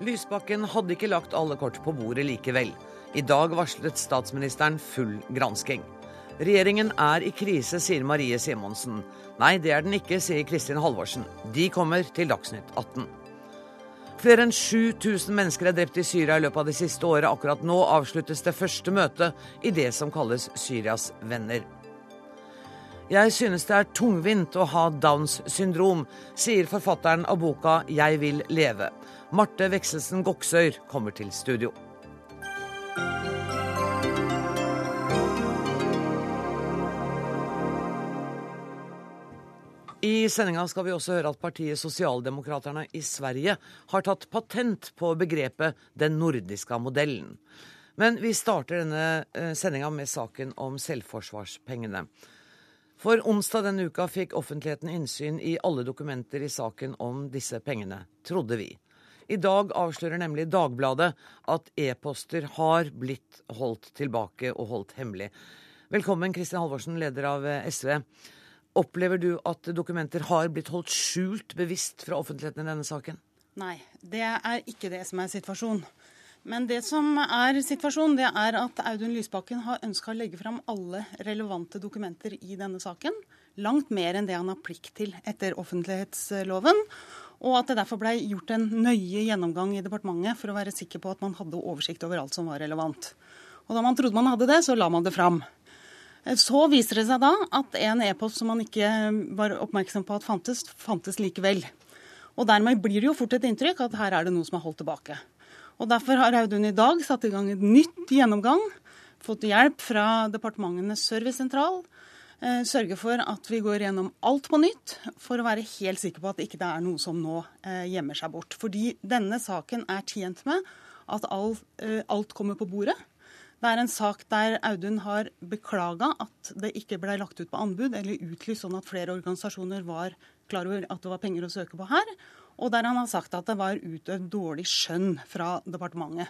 Lysbakken hadde ikke lagt alle kort på bordet likevel. I dag varslet statsministeren full gransking. Regjeringen er i krise, sier Marie Simonsen. Nei, det er den ikke, sier Kristin Halvorsen. De kommer til Dagsnytt 18. Flere enn 7000 mennesker er drept i Syria i løpet av det siste året. Akkurat nå avsluttes det første møtet i det som kalles Syrias venner. Jeg synes det er tungvint å ha Downs syndrom, sier forfatteren av boka Jeg vil leve. Marte Vekselsen Goksøyr kommer til studio. I sendinga skal vi også høre at partiet Sosialdemokraterne i Sverige har tatt patent på begrepet 'den nordiske modellen'. Men vi starter denne eh, sendinga med saken om selvforsvarspengene. For onsdag denne uka fikk offentligheten innsyn i alle dokumenter i saken om disse pengene, trodde vi. I dag avslører nemlig Dagbladet at e-poster har blitt holdt tilbake og holdt hemmelig. Velkommen, Kristin Halvorsen, leder av eh, SV. Opplever du at dokumenter har blitt holdt skjult bevisst fra offentligheten i denne saken? Nei, det er ikke det som er situasjonen. Men det som er situasjonen, det er at Audun Lysbakken har ønska å legge fram alle relevante dokumenter i denne saken. Langt mer enn det han har plikt til etter offentlighetsloven. Og at det derfor ble gjort en nøye gjennomgang i departementet for å være sikker på at man hadde oversikt over alt som var relevant. Og da man trodde man hadde det, så la man det fram. Så viser det seg da at en e-post som man ikke var oppmerksom på at fantes, fantes likevel. Og dermed blir det jo fort et inntrykk at her er det noe som er holdt tilbake. Og Derfor har Audun i dag satt i gang et nytt gjennomgang, fått hjelp fra Departementenes servicesentral. Eh, sørge for at vi går gjennom alt på nytt, for å være helt sikker på at det ikke er noe som nå eh, gjemmer seg bort. Fordi denne saken er tjent med at eh, alt kommer på bordet. Det er en sak der Audun har beklaga at det ikke ble lagt ut på anbud eller utlyst sånn at flere organisasjoner var klar over at det var penger å søke på her. Og der han har sagt at det var utøvd dårlig skjønn fra departementet.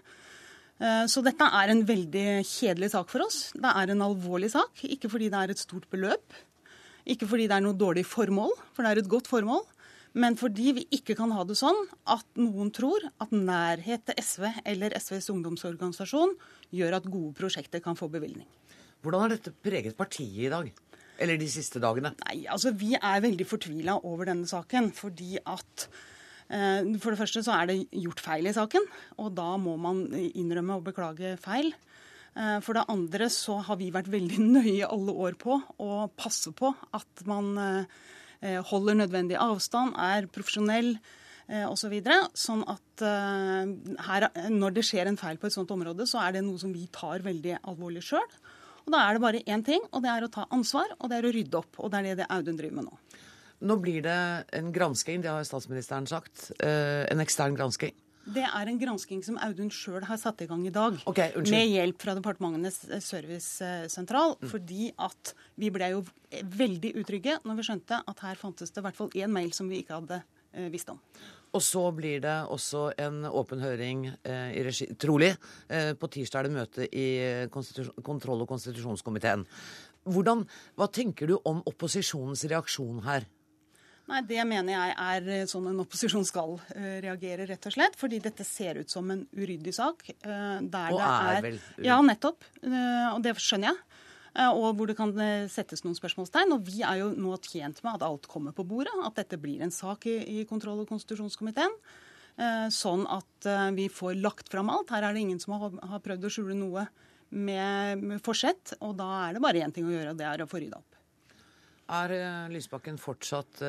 Eh, så dette er en veldig kjedelig sak for oss. Det er en alvorlig sak. Ikke fordi det er et stort beløp, ikke fordi det er noe dårlig formål, for det er et godt formål. Men fordi vi ikke kan ha det sånn at noen tror at nærhet til SV eller SVs ungdomsorganisasjon gjør at gode prosjekter kan få bevilgning. Hvordan har dette preget partiet i dag? Eller de siste dagene? Nei, altså Vi er veldig fortvila over denne saken. Fordi at For det første så er det gjort feil i saken. Og da må man innrømme og beklage feil. Eh, for det andre så har vi vært veldig nøye alle år på å passe på at man eh, holder nødvendig avstand, er profesjonell Eh, osv. Så sånn at eh, her, når det skjer en feil på et sånt område, så er det noe som vi tar veldig alvorlig sjøl. Og da er det bare én ting, og det er å ta ansvar, og det er å rydde opp. Og det er det Audun driver med nå. Nå blir det en gransking, det har statsministeren sagt. Eh, en ekstern gransking. Det er en gransking som Audun sjøl har satt i gang i dag. Okay, med hjelp fra Departementenes servicesentral. Mm. Fordi at vi ble jo veldig utrygge når vi skjønte at her fantes det i hvert fall én mail som vi ikke hadde visst om. Og så blir det også en åpen høring eh, i regi, trolig. Eh, på tirsdag er det møte i kontroll- og konstitusjonskomiteen. Hvordan, hva tenker du om opposisjonens reaksjon her? Nei, Det mener jeg er sånn en opposisjon skal uh, reagere, rett og slett. Fordi dette ser ut som en uryddig sak. Der og er, vel uryddig? Ja, nettopp. Og det skjønner jeg. Eh, og hvor det kan eh, settes noen spørsmålstegn. Og vi er jo nå tjent med at alt kommer på bordet, at dette blir en sak i, i kontroll- og konstitusjonskomiteen. Eh, sånn at vi får lagt fram alt. Her er det ingen som har, har prøvd å skjule noe med, med forsett. Og da er det bare én ting å gjøre, og det er å få rydda opp. Er Lysbakken fortsatt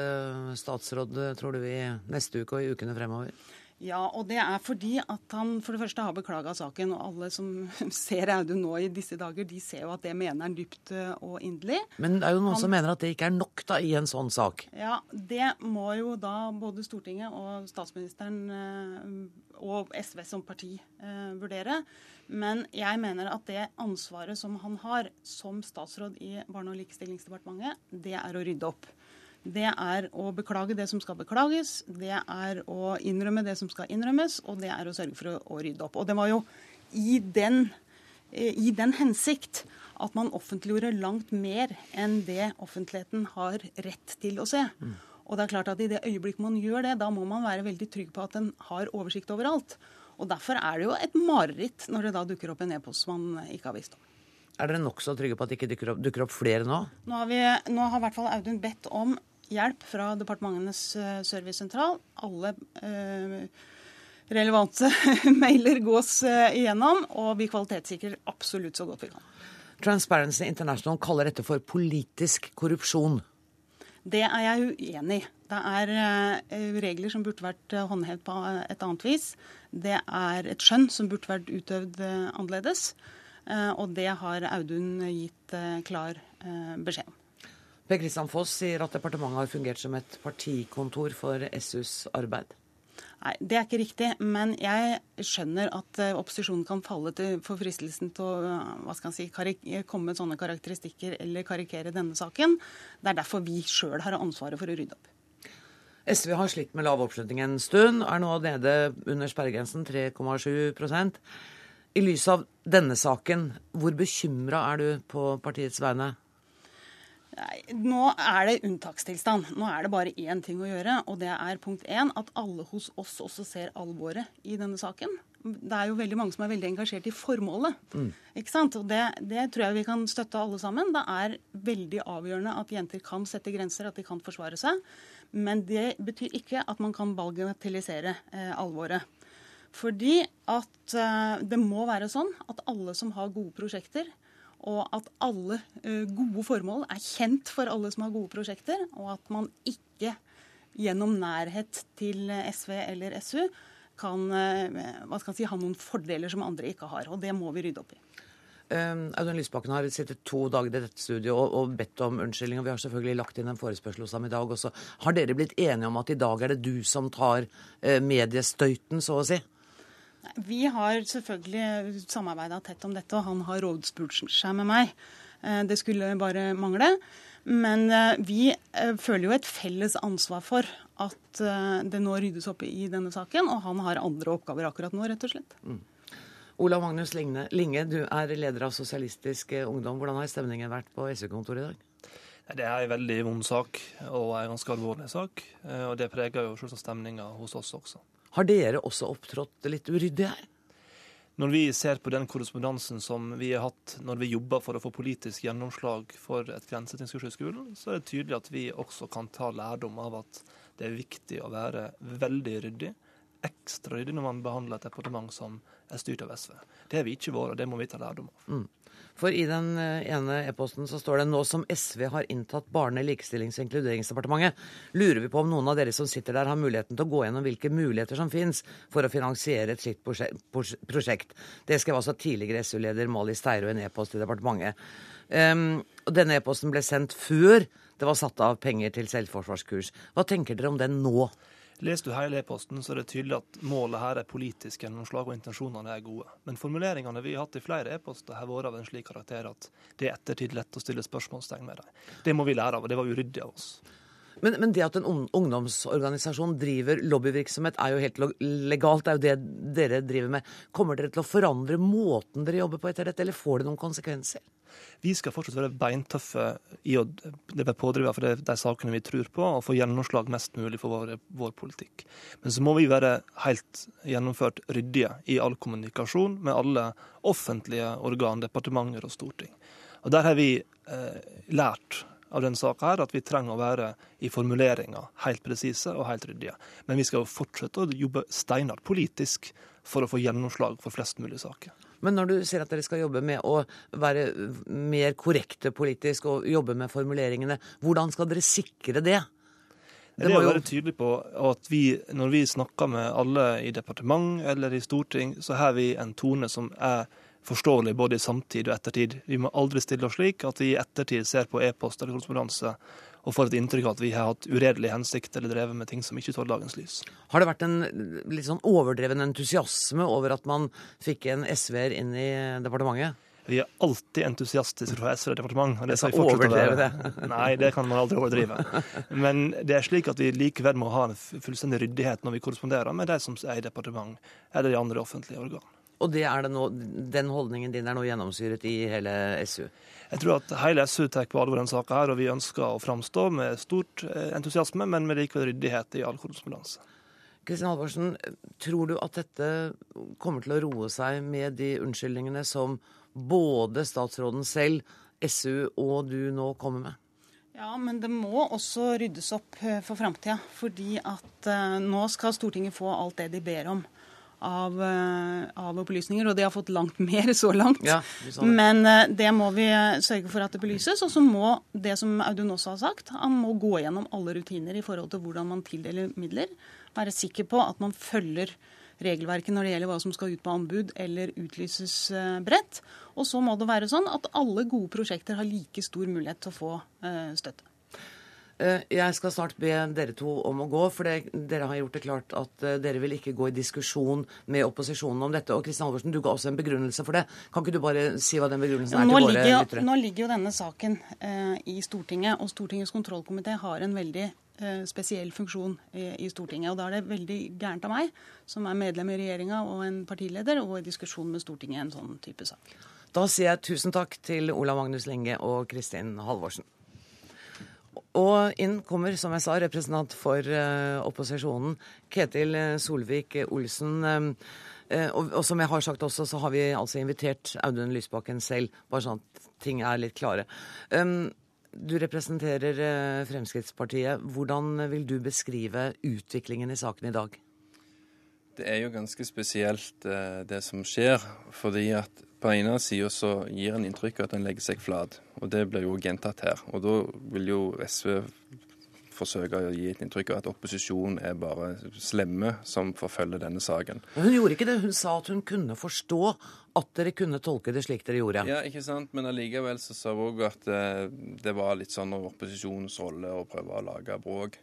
statsråd, tror du, i neste uke og i ukene fremover? Ja, og det er fordi at han for det første har beklaga saken. Og alle som ser Audun nå i disse dager, de ser jo at det mener han dypt eh, og inderlig. Men det er jo noen han, som mener at det ikke er nok da i en sånn sak? Ja, det må jo da både Stortinget og statsministeren eh, og SV som parti eh, vurdere. Men jeg mener at det ansvaret som han har som statsråd i Barne- og likestillingsdepartementet, det er å rydde opp det er å beklage det som skal beklages, det er å innrømme det som skal innrømmes, og det er å sørge for å, å rydde opp. Og det var jo i den, eh, i den hensikt at man offentliggjorde langt mer enn det offentligheten har rett til å se. Mm. Og det er klart at I det øyeblikk man gjør det, da må man være veldig trygg på at den har oversikt over alt. Og Derfor er det jo et mareritt når det da dukker opp en e-post man ikke har visst om. Er dere nokså trygge på at det ikke dukker opp, dukker opp flere nå? Nå har, vi, nå har i hvert fall Audun bedt om hjelp fra departementenes uh, servicesentral. Alle uh, relevante mailer gås uh, igjennom, og vi kvalitetssikrer absolutt så godt vi kan. Transparency International kaller dette for politisk korrupsjon. Det er jeg uenig i. Det er regler som burde vært håndhevet på et annet vis. Det er et skjønn som burde vært utøvd annerledes. Og det har Audun gitt klar beskjed om. Per Kristian Foss sier at departementet har fungert som et partikontor for SUs arbeid. Nei, Det er ikke riktig. Men jeg skjønner at eh, opposisjonen kan falle til for fristelsen til å eh, hva skal si, komme med sånne karakteristikker eller karikere denne saken. Det er derfor vi sjøl har ansvaret for å rydde opp. SV har slitt med lav oppslutning en stund, er nå nede under sperregrensen 3,7% I lys av denne saken, hvor bekymra er du på partiets vegne? Nei, nå er det unntakstilstand. Nå er det bare én ting å gjøre. Og det er punkt én at alle hos oss også ser alvoret i denne saken. Det er jo veldig mange som er veldig engasjert i formålet. Mm. Ikke sant? Og det, det, tror jeg vi kan støtte alle sammen. Det er veldig avgjørende at jenter kan sette grenser, at de kan forsvare seg. Men det betyr ikke at man kan bagatellisere eh, alvoret. Fordi at eh, det må være sånn at alle som har gode prosjekter, og at alle uh, gode formål er kjent for alle som har gode prosjekter, og at man ikke gjennom nærhet til SV eller SU kan, hva skal si, ha noen fordeler som andre ikke har. Og det må vi rydde opp i. Um, Audun Lysbakken har sittet to dager i dette studioet og, og, bedt om unnskyldning. og Vi har selvfølgelig lagt inn en forespørsel hos ham i dag også. Har dere blitt enige om at i dag er det du som tar mediestøyten, så å si? Vi har selvfølgelig samarbeida tett om dette, og han har rådspurt seg med meg. Eh, det skulle bare mangle. Men eh, vi eh, føler jo et felles ansvar for at det nå ryddes opp i denne saken, og han har andre oppgaver akkurat nå, rett og slett. Mm. Olav Magnus Linge, Linge, du er leder av Sosialistisk Ungdom. Hvordan har stemningen vært på SU-kontoret i dag? Det er en veldig vond sak, og en ganske alvorlig sak. Og det preger jo selvsagt stemninga hos oss også. Har dere også opptrådt litt uryddig her? Når vi ser på den korrespondansen som vi har hatt når vi jobber for å få politisk gjennomslag for et grensetilskudd i skolen, så er det tydelig at vi også kan ta lærdom av at det er viktig å være veldig ryddig. Ekstra ryddig når man behandler et departement som er styrt av SV. Det har vi ikke vært, og det må vi ta lærdom av. Mm. For i den eh, ene e-posten så står det nå som SV har inntatt Barne-, likestillings- og inkluderingsdepartementet, lurer vi på om noen av dere som sitter der har muligheten til å gå gjennom hvilke muligheter som finnes for å finansiere et slikt prosjekt. Det skrev altså tidligere SU-leder Mali Steiro i en e-post til departementet. Um, og denne e-posten ble sendt før det var satt av penger til selvforsvarskurs. Hva tenker dere om den nå? Leser du hele e-posten, så er det tydelig at målet her er politisk gjennomslag, og intensjonene er gode. Men formuleringene vi har hatt i flere e-poster, har vært av en slik karakter at det er ettertid lett å stille spørsmålstegn med dem. Det må vi lære av, og det var uryddig av oss. Men, men, det at en ungdomsorganisasjon driver lobbyvirksomhet, er jo helt legalt. Det er jo det dere driver med. Kommer dere til å forandre måten dere jobber på etter dette, eller får det noen konsekvenser? Vi skal fortsatt være beintøffe i å være pådriver for de sakene vi tror på, og få gjennomslag mest mulig for vår, vår, politikk. Men så må vi være helt gjennomført ryddige i all kommunikasjon med alle offentlige organ, departementer og storting. Og Der har vi eh, lært av denne saka at vi trenger å være i formuleringer helt presise og helt ryddige. Men vi skal fortsette å jobbe steinhardt politisk for å få gjennomslag for flest mulig saker. Men når du sier at dere skal jobbe med å være mer korrekte politisk og jobbe med formuleringene, hvordan skal dere sikre det? Det, det er å være tydelig på at vi, når vi snakker med alle i departement eller i storting, så har vi en tone som er forståelig både i samtid og ettertid. Vi må aldri stille oss slik at vi i ettertid ser på e-post eller korrespondanse og får et inntrykk av at vi har hatt uredelig hensikt eller drevet med ting som ikke tåler dagens lys. Har det vært en litt sånn overdreven entusiasme over at man fikk en SV-er inn i departementet? Vi er alltid entusiastiske fra SV departement. Og det skal vi overdrive det? Nei, det kan man aldri overdrive. Men det er slik at vi likevel må ha en fullstendig ryddighet når vi korresponderer med de som er i departement eller i andre offentlige organ. Og det er det nå, den holdningen din er nå gjennomsyret i hele SU? Jeg tror at hele SU tar på alvor denne saka, her, og vi ønsker å framstå med stort eh, entusiasme, men med likevel ryddighet i all korrespondanse. Kristin Halvorsen, tror du at dette kommer til å roe seg med de unnskyldningene som både statsråden selv, SU og du nå kommer med? Ja, men det må også ryddes opp eh, for framtida. Fordi at uh, nå skal Stortinget få alt det de ber om av, uh, av opplysninger. Og de har fått langt mer så langt. Ja, men uh, det må vi sørge for at det belyses. Og så må det som Audun også har sagt, han må gå gjennom alle rutiner i forhold til hvordan man tildeler midler. Være sikker på at man følger regelverket når det gjelder hva som skal ut på anbud eller utlyses eh, bredt. Og så må det være sånn at alle gode prosjekter har like stor mulighet til å få eh, støtte. Eh, jeg skal snart be dere to om å gå, for det, dere har gjort det klart at dere vil ikke gå i diskusjon med opposisjonen om dette. Og Kristin Halvorsen, du ga også en begrunnelse for det. Kan ikke du bare si hva den begrunnelsen er nå til våre ligger, lyttere? Nå ligger jo denne saken eh, i Stortinget, og Stortingets kontrollkomité har en veldig Eh, spesiell funksjon i, Stortinget. Og da er det veldig gærent av meg, som er medlem i regjeringa og en partileder, og i diskusjon med Stortinget i en sånn type sak. Da sier jeg tusen takk til Ola Magnus Lenge og Kristin Halvorsen. Og inn kommer, som jeg sa, representant for uh, opposisjonen, Ketil Solvik-Olsen. Uh, og, som jeg har sagt også, så har vi altså invitert Audun Lysbakken selv, bare sånn at ting er litt klare. Um, du representerer eh, Fremskrittspartiet. Hvordan vil du beskrive utviklingen i saken i dag? Det er jo ganske spesielt eh, det som skjer. fordi at på ene sida så gir en inntrykk av at en legger seg flat. Og det blir jo gjentatt her. Og da vil jo SV forsøke å gi et inntrykk av at opposisjonen er bare slemme som forfølger denne saken. Men hun gjorde ikke det. Hun sa at hun kunne forstå at dere kunne tolke det slik dere gjorde. Ja, ikke sant. Men allikevel så sa hun òg at eh, det var litt sånn opposisjonens rolle å prøve å lage bråk.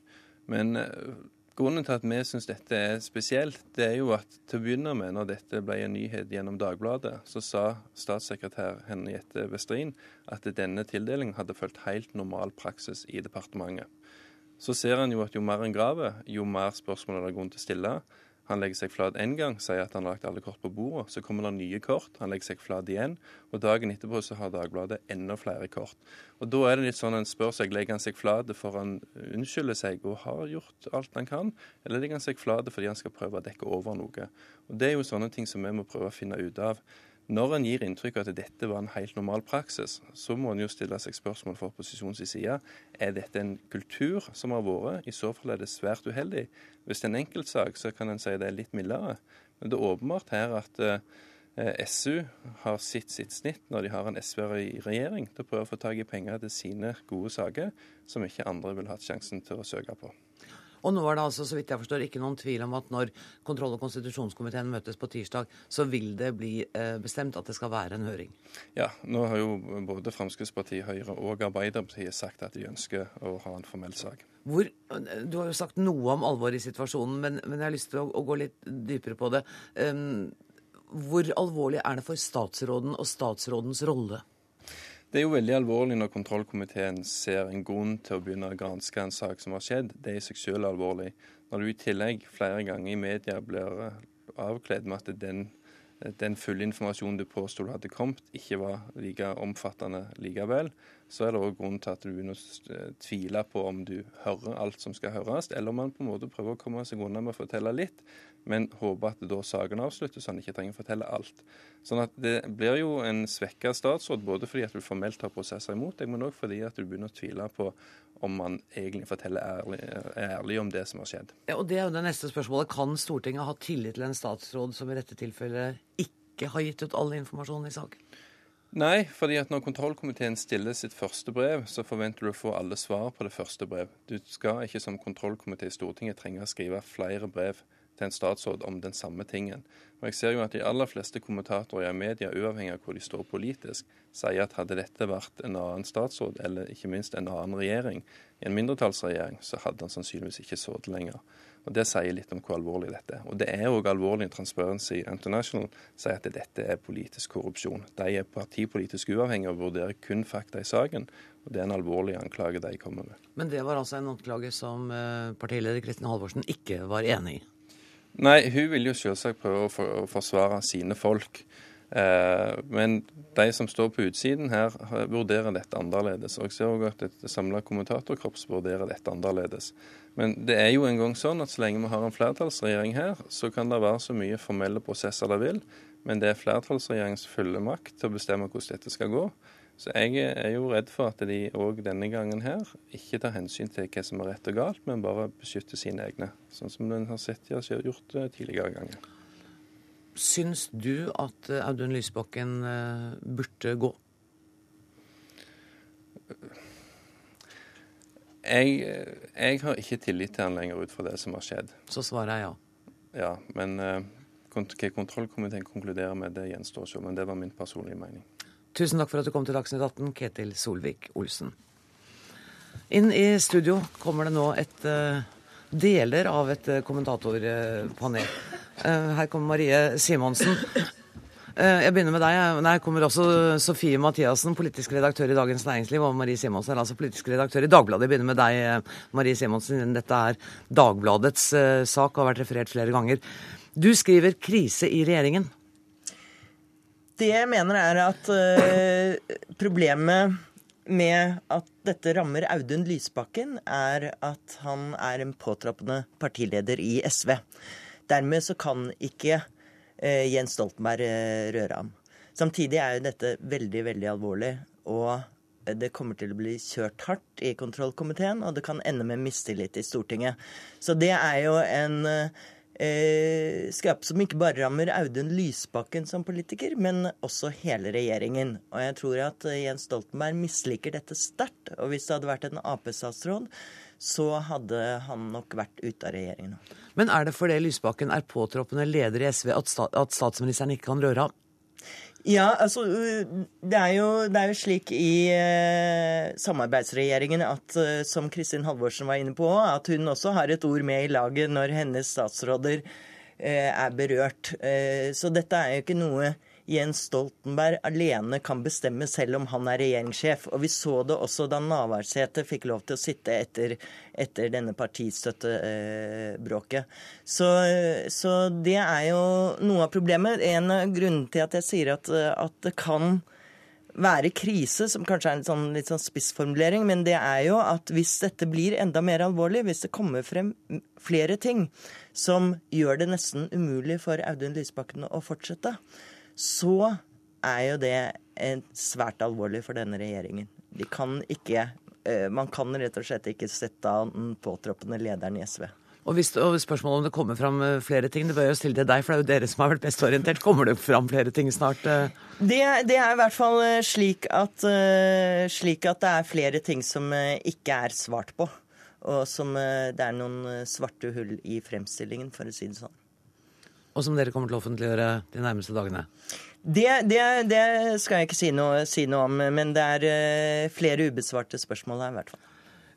Men eh, grunnen til at vi syns dette er spesielt, det er jo at til å begynne med, når dette ble en nyhet gjennom Dagbladet, så sa statssekretær Henriette Westrin at denne tildelingen hadde fulgt helt normal praksis i departementet. Så ser han jo at jo mer en graver, jo mer spørsmål er det grunn til å stille. Han legger seg flat én gang, sier at han har lagt alle kort på bordet. Så kommer det nye kort, han legger seg flat igjen. Og dagen etterpå så har Dagbladet enda flere kort. Og da er det litt sånn en spør seg legger han seg flat for han unnskylder seg og har gjort alt han kan, eller legger han seg flat fordi han skal prøve å dekke over noe. Og Det er jo sånne ting som vi må prøve å finne ut av. Når en gir inntrykk av at dette var en helt normal praksis, så må en jo stille seg spørsmål fra opposisjonens side. Er dette en kultur som har vært? I så fall er det svært uheldig. Hvis det er en enkeltsak, så kan en si det er litt mildere. Men det er åpenbart her at eh, SU har sitt sitt snitt når de har en SV-er i regjering, til å prøve å få tak i penger til sine gode saker, som ikke andre ville hatt sjansen til å søke på. Og nå er det altså, så vidt jeg forstår, ikke noen tvil om at når kontroll- og konstitusjonskomiteen møtes på tirsdag, så vil det bli eh, bestemt at det skal være en høring? Ja, nå har jo både Fremskrittspartiet, Høyre og Arbeiderpartiet sagt at de ønsker å ha en formell sak. Hvor, du har jo sagt noe om alvoret i situasjonen, men, men, jeg har lyst til å, å, gå litt dypere på det. Um, hvor alvorlig er det for statsråden og statsrådens rolle? Det er jo veldig alvorlig når kontrollkomiteen ser en grunn til å begynne å granske en sak som har skjedd. Det er i seg selv alvorlig. Når du i tillegg flere ganger i media blir eh, avkledd med at den, den fulle informasjonen du påsto du hadde kommet, ikke var like omfattende likevel, så er det òg grunn til at du begynner å tvile på om du hører alt som skal høres, eller om man på en måte prøver å komme seg unna med å fortelle litt, men håper at da saken avsluttes, så han ikke trenger å fortelle alt. Sånn at Det blir jo en svekka statsråd, både fordi at du formelt har prosesser imot deg, men òg fordi at du begynner å tvile på om man egentlig forteller ærlig, ærlig om det som har skjedd. Ja, og Det er jo det neste spørsmålet. Kan Stortinget ha tillit til en statsråd som i dette tilfellet ikke har gitt ut all informasjon i saken? Nei, fordi at når kontrollkomiteen stiller sitt første brev, så forventer du å få alle svar på det første brev. Du skal ikke som kontrollkomité i Stortinget trenge å skrive flere brev til en statsråd om den samme tingen. Og jeg ser jo at De aller fleste kommentatorer i media, uavhengig av hvor de står politisk, sier at hadde dette vært en annen statsråd, eller ikke minst en annen regjering, i en mindretallsregjering, så hadde han sannsynligvis ikke sittet lenger. Og Det sier litt om hvor alvorlig dette er. Og Det er òg alvorlig. Transparency International sier at dette er politisk korrupsjon. De er partipolitisk uavhengige og vurderer kun fakta i saken. og Det er en alvorlig anklage de kommer med. Men det var altså en anklage som eh, partileder Kristin Halvorsen ikke var enig i? Nei, hun vil jo selvsagt prøve å forsvare sine folk. Eh, men de som står på utsiden her, vurderer dette annerledes. Og jeg ser òg at et samla kommentatorkorps vurderer dette annerledes. Men det er jo en gang sånn at så lenge vi har en flertallsregjering her, så kan det være så mye formelle prosesser det vil, men det er flertallsregjeringens fulle makt til å bestemme hvordan dette skal gå. Så jeg er jo redd for at de òg denne gangen her ikke tar hensyn til hva som er rett og galt, men bare beskytter sine egne. Sånn som en har sett de har gjort eh, tidligere ganger. Syns du at eh, Audun Lysbakken eh, burde gå? Jeg, jeg, har ikke tillit til han lenger ut fra det som har skjedd. Så svaret er ja? Ja, men hva kontrollkomiteen konkluderer med, det gjenstår å se. Men det var min personlige mening. Tusen takk for at du kom til Dagsnytt 18, Ketil Solvik-Olsen. Inn i studio kommer det nå et uh, deler av et uh, kommentatorpanel. Uh, her kommer Marie Simonsen. Jeg begynner med deg. Der kommer også Sofie Mathiassen, politisk redaktør i Dagens Næringsliv, og Marie Simonsen er altså politisk redaktør i Dagbladet. Jeg begynner med deg, Marie Simonsen. Dette er Dagbladets sak og har vært referert flere ganger. Du skriver 'krise i regjeringen'. Det jeg mener er at uh, problemet med at dette rammer Audun Lysbakken, er at han er en påtrappende partileder i SV. Dermed så kan ikke uh, Jens Stoltenberg uh, røre ham. Samtidig er jo dette veldig, veldig alvorlig. Og det kommer til å bli kjørt hardt i kontrollkomiteen, og det kan ende med mistillit i Stortinget. Så det er jo en eh, skap som ikke bare rammer Audun Lysbakken som politiker, men også hele regjeringen. Og jeg tror at eh, Jens Stoltenberg misliker dette sterkt. Og hvis det hadde vært en Ap-statsråd, så hadde han nok vært ute av regjeringen. Men er det fordi Lysbakken er påtroppende leder i SV at, statsministeren ikke kan røre ham? Ja, altså det er, jo, det er jo, slik i eh, samarbeidsregjeringen at, eh, som Kristin Halvorsen var inne på, at hun også har et ord med i laget når hennes statsråder er berørt. Så dette er jo ikke noe Jens Stoltenberg alene kan bestemme selv om han er regjeringssjef. Og vi så det også da Navarsete fikk lov til å sitte etter, etter denne partistøttebråket. Så, så, det er jo noe av problemet. En av grunnene til at jeg sier at, at det kan være krise, som kanskje er en sånn, litt sånn spissformulering, men det er jo at hvis dette blir enda mer alvorlig, hvis det kommer frem flere ting som gjør det nesten umulig for Audun Lysbakken å fortsette, så er jo det svært alvorlig for denne regjeringen. De kan ikke, eh, man kan rett og slett ikke sette av den påtroppende lederen i SV. Og, hvis, og spørsmålet om det kommer fram eh, flere ting, det bør jo stille til deg, for det er jo dere som har vært best orientert. Kommer det fram flere ting snart? Eh? Det, det er i hvert fall slik at, slik at, det er flere ting som ikke er svart på. Og som det er noen svarte hull i fremstillingen, for å si det sånn og som dere kommer til å offentliggjøre de nærmeste dagene? Det, det, det skal jeg ikke si noe, si noe, om, men det er uh, flere ubesvarte spørsmål her, i hvert fall.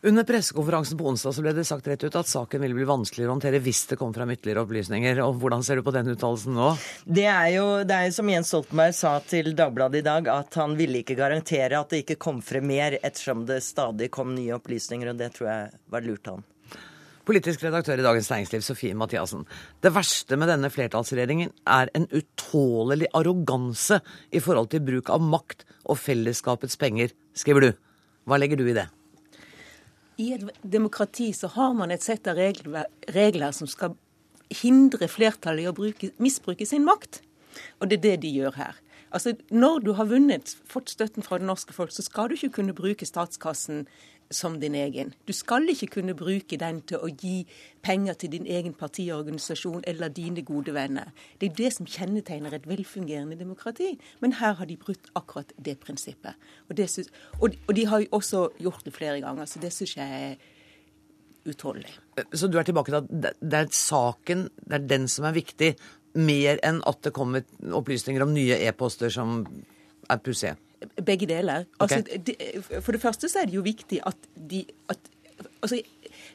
Under pressekonferansen på onsdag så ble det sagt rett ut at saken ville bli vanskeligere å håndtere hvis det kom fram ytterligere opplysninger. Og Hvordan ser du på den uttalelsen nå? Det er jo det er som Jens Stoltenberg sa til Dagbladet i dag, at han ville ikke garantere at det ikke kom frem mer, ettersom det stadig kom nye opplysninger, og det tror jeg var lurt av han. Politisk redaktør i Dagens Næringsliv, Sofie Mathiassen. Det verste med denne flertallsregjeringen er en utålelig arroganse i forhold til bruk av makt og fellesskapets penger, skriver du. Hva legger du i det? I et demokrati så har man et sett av regler, regler som skal hindre flertallet i å bruke, misbruke sin makt. Og det er det de gjør her. Altså, Når du har vunnet, fått støtten fra det norske folk, så skal du ikke kunne bruke statskassen som din egen. Du skal ikke kunne bruke den til å gi penger til din egen partiorganisasjon eller dine gode venner. Det er det som kjennetegner et velfungerende demokrati. Men her har de brutt akkurat det prinsippet. Og, det synes, og, og de har jo også gjort det flere ganger, så det syns jeg er utholdelig. Så du er tilbake til at det er saken, det er den som er viktig, mer enn at det kommer opplysninger om nye e-poster som er pussige? Begge deler. Okay. Altså, de, for det første så er det jo viktig at de at, altså,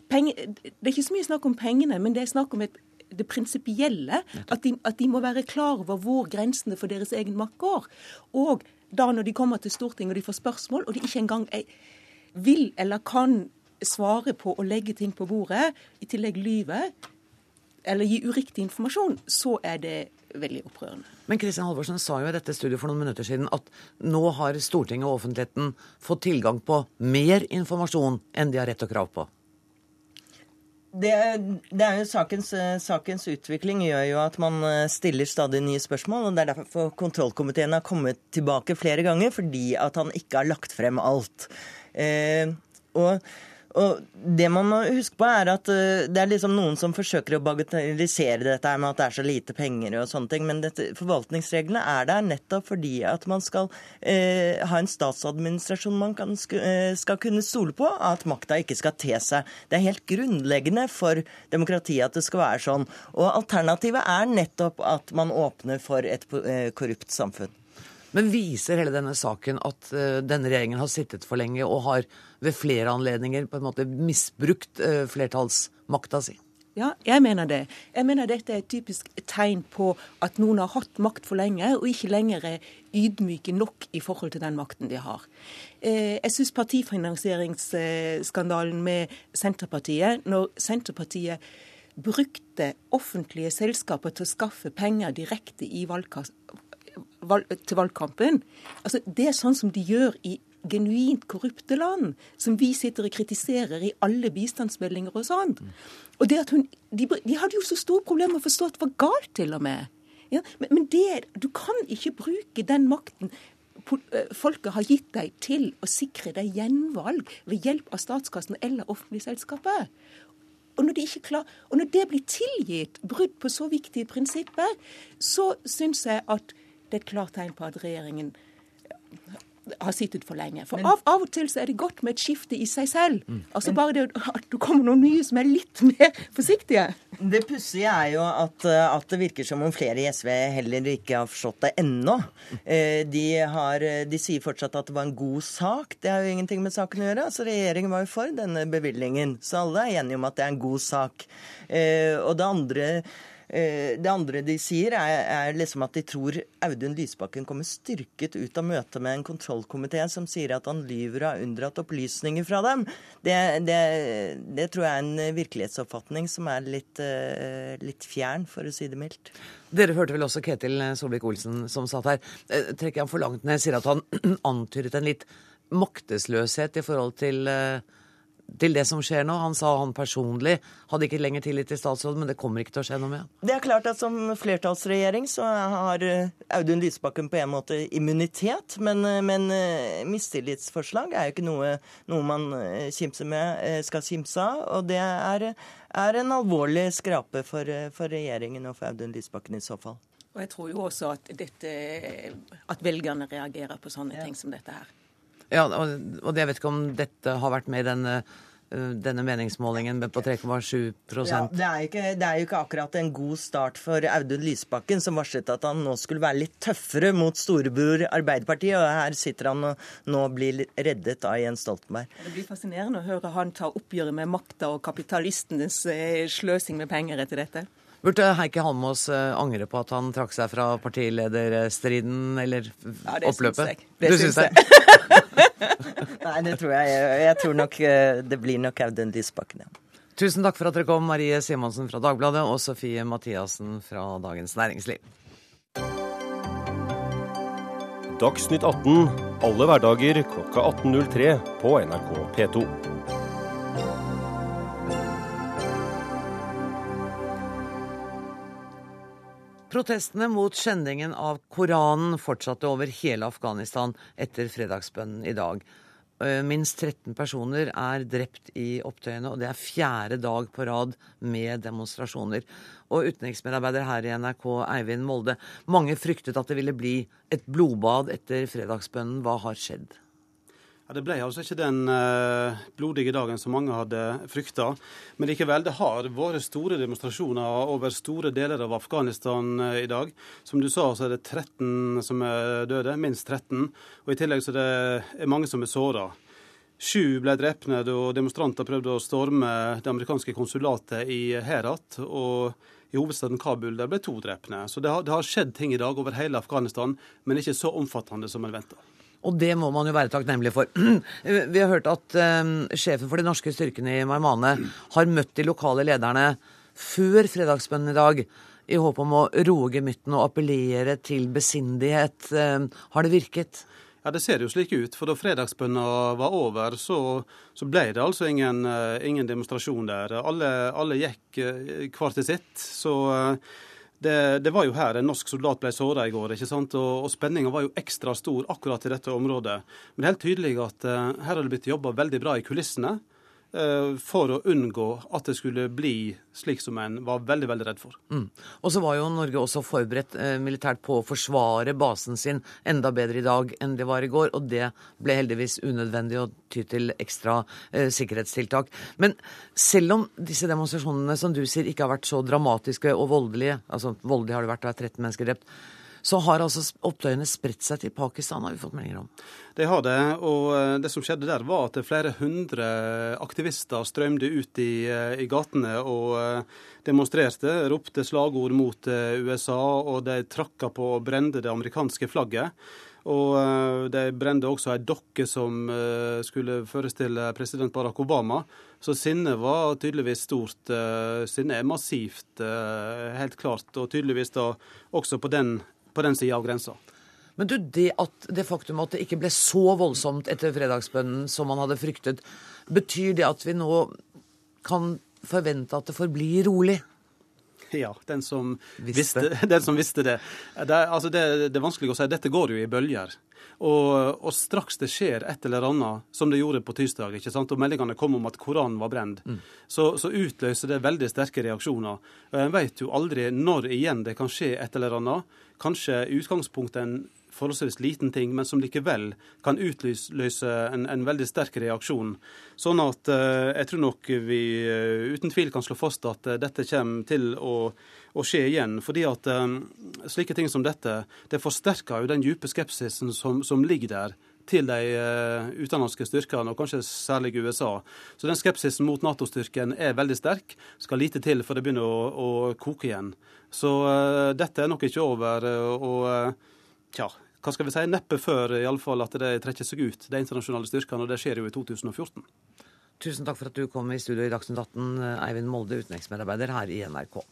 penge, Det er ikke så mye snakk om pengene, men det er snakk om et, det prinsipielle. At, de, at de må være klar over hvor grensene for deres egen makt går. Og da når de kommer til Stortinget og de får spørsmål, og de ikke engang er, vil eller kan svare på å legge ting på bordet, i tillegg lyve eller gi uriktig informasjon, så er det veldig opprørende. Men Kristian Halvorsen sa jo i dette studioet for noen minutter siden at nå har Stortinget og offentligheten fått tilgang på mer informasjon enn de har rett og krav på. Det, det, er jo sakens, sakens, utvikling gjør jo at man eh, stiller stadig nye spørsmål. og Det er derfor kontrollkomiteen har kommet tilbake flere ganger, fordi at han ikke har lagt frem alt. Eh, og og det man må huske på, er at uh, det er liksom noen som forsøker å bagatellisere dette med at det er så lite penger og sånne ting, men dette, forvaltningsreglene er der nettopp fordi at man skal eh, ha en statsadministrasjon man kan, uh, skal kunne stole på, at makta ikke skal te seg. Det er helt grunnleggende for demokratiet at det skal være sånn. Og alternativet er nettopp at man åpner for et korrupt samfunn. Men viser hele denne saken at denne regjeringen har sittet for lenge og har ved flere anledninger på en måte misbrukt uh, flertallsmakta si? Ja, jeg mener det. Jeg mener dette er et typisk tegn på at noen har hatt makt for lenge, og ikke lenger er ydmyke nok i forhold til den makten de har. Eh, jeg syns partifinansieringsskandalen med Senterpartiet, når Senterpartiet brukte offentlige selskaper til å skaffe penger direkte i valgkassen til valgkampen. Altså, det er sånn som de gjør i genuint korrupte land, som vi sitter og kritiserer i alle bistandsmeldinger og sånt. Og det at hun, de, de hadde jo så store problemer med å forstå at det var galt, til og med. Ja, men, men det, du kan ikke bruke den makten folket har gitt deg til å sikre deg gjenvalg ved hjelp av statskassen eller offentlige selskaper. Og når, de klar, og når det blir tilgitt brudd på så viktige prinsipper, så syns jeg at det er et klart tegn på at regjeringen har sittet for lenge. For av, av, og til så er det godt med et skifte i seg selv. Mm. Altså Bare det at du kommer noen nye som er litt mer forsiktige. Det pussige er jo at, eh, at, det virker som om flere i SV heller ikke har forstått det ennå. Eh, de, har, de, sier fortsatt at det var en god sak. Det har jo ingenting med saken å gjøre. Altså Regjeringen var jo for denne bevilgningen, så alle er enige om at det er en god sak. Eh, og det andre Eh, det andre de sier, er, er liksom at de tror Audun Lysbakken kommer styrket ut av møtet med en kontrollkomité som sier at han lyver og har unndratt opplysninger fra dem. Det, det, det, tror jeg er en virkelighetsoppfatning som er litt, eh, litt, fjern, for å si det mildt. Dere hørte vel også Ketil Solvik-Olsen som satt her. Eh, trekker han for langt ned? sier at han antydet en litt maktesløshet i forhold til til det som skjer nå. Han sa han personlig hadde ikke lenger tillit til statsråden, men det kommer ikke til å skje noe med Det er klart at som flertallsregjering så har eh, Audun Lysbakken på en måte immunitet, men, eh, men eh, mistillitsforslag er jo ikke noe, noe man med, skal kimse av. Og det er, er en alvorlig skrape for, for regjeringen og for Audun Lysbakken i så fall. Og jeg tror jo også at, dette, at velgerne reagerer på sånne ja. ting som dette her. Ja, og jeg vet ikke om dette har vært med i denne, øh, denne meningsmålingen på 3,7 ja, det er, ikke, det er jo ikke akkurat en god start for Audun Lysbakken, som varslet at han nå skulle være litt tøffere mot storebror Arbeiderpartiet. Og her sitter han og nå blir reddet av Jens Stoltenberg. Det blir fascinerende å høre han ta oppgjøret med makta og kapitalistenes eh, sløsing med penger etter dette. Burde Heikki Halmås eh, angre på at han trakk seg fra partilederstriden eller ja, det oppløpet? Syns jeg. Det du syns jeg. Nei, det tror jeg. Jeg tror nok eh, det blir nok Audun Lysbakken, ja. Tusen takk for at dere kom, Marie Simonsen fra Dagbladet og Sofie Mathiassen fra Dagens Næringsliv. Dagsnytt 18 alle hverdager klokka 18.03 på NRK P2. Protestene mot skjendingen av Koranen fortsatte over hele Afghanistan etter fredagsbønnen i dag. Eh, minst 13 personer er drept i opptøyene, og det er fjerde dag på rad med demonstrasjoner. Og utenriksmedarbeider her i NRK, Eivind Molde, mange fryktet at det ville bli et blodbad etter fredagsbønnen. Hva har skjedd? Ja, Det ble altså ikke den uh, blodige dagen som mange hadde frykta. Men likevel, det har vært store demonstrasjoner over store deler av Afghanistan uh, i dag. Som du sa, så er det 13 som er døde, minst 13. Og i tillegg så er det mange som er såra. Sju ble drepne da demonstranter prøvde å storme det amerikanske konsulatet i Herat. og i hovedstaden Kabul der ble to drepne. Så det har, det har skjedd ting i dag over hele Afghanistan, men ikke så omfattende som en venta. Og det må man jo være takknemlig for. Vi har hørt at um, sjefen for de norske styrkene i Marmane har møtt de lokale lederne før fredagsbønnen i dag, i håp om å roe gemyttene og appellere til besindighet. Har det virket? Ja, Det ser jo slik ut. For da fredagsbønna var over, så, så ble det altså ingen, ingen demonstrasjon der. Alle, alle, gikk hver til sitt. Så det, det, var jo her en norsk soldat ble såra i går, ikke sant? og, og spenninga var jo ekstra stor akkurat i dette området. Men det er helt tydelig at uh, her har det blitt jobba veldig bra i kulissene. Eh, for å unngå at det skulle bli slik som en var veldig veldig redd for. Mm. Og så var jo Norge også forberedt eh, militært på å forsvare basen sin enda bedre i dag enn det var i går, og det ble heldigvis unødvendig å ty til ekstra eh, sikkerhetstiltak. Men selv om disse demonstrasjonene som du sier ikke har vært så dramatiske og voldelige, altså voldelig har det vært, det er 13 mennesker drept, så har altså opptøyene spredt seg til Pakistan, har vi fått meldinger om. Det har det. Og eh, det som skjedde der, var at flere hundre aktivister strømde ut i, eh, i gatene og eh, demonstrerte, ropte slagord mot USA, og de trakka på og brente det amerikanske flagget. Og de brente også ei dokke som skulle forestille president Barack Obama. Så sinnet var tydeligvis stort. Sinnet er massivt, helt klart. Og tydeligvis da også på den på den sida av grensa. Men du, det, at, det faktum at det ikke ble så voldsomt etter fredagsbønnen som man hadde fryktet, betyr det at vi nå kan forvente at det forblir rolig? Ja, den som visste, visste den som visste det. Det, altså det. det, er vanskelig å si. Dette går jo i bølger. Og, og, straks det skjer et eller annet, som det gjorde på tirsdag, ikke sant? og meldingene kom om at Koranen var brent, mm. så, så, utløser det veldig sterke reaksjoner. Og En vet jo aldri når igjen det kan skje et eller annet. Kanskje i utgangspunktet en forholdsvis liten ting, men som likevel kan utløse en, en veldig sterk reaksjon. Sånn at uh, jeg tror nok vi uh, uten tvil kan slå fast at uh, dette kommer til å, å, skje igjen. Fordi at slike ting som dette, det forsterker jo den dype skepsisen som, som ligger der til de uh, utenlandske styrkene, og kanskje særlig USA. Så den skepsisen mot Nato-styrken er veldig sterk. Skal lite til for det begynner å, å koke igjen. Så uh, dette er nok ikke over. og tja, hva skal vi si, neppe før i alle fall at det trekker seg ut, de internasjonale styrkene. Og det skjer jo i 2014. Tusen takk for at du kom i studio i Dagsnytt 18, Eivind Molde, utenriksmedarbeider her i NRK.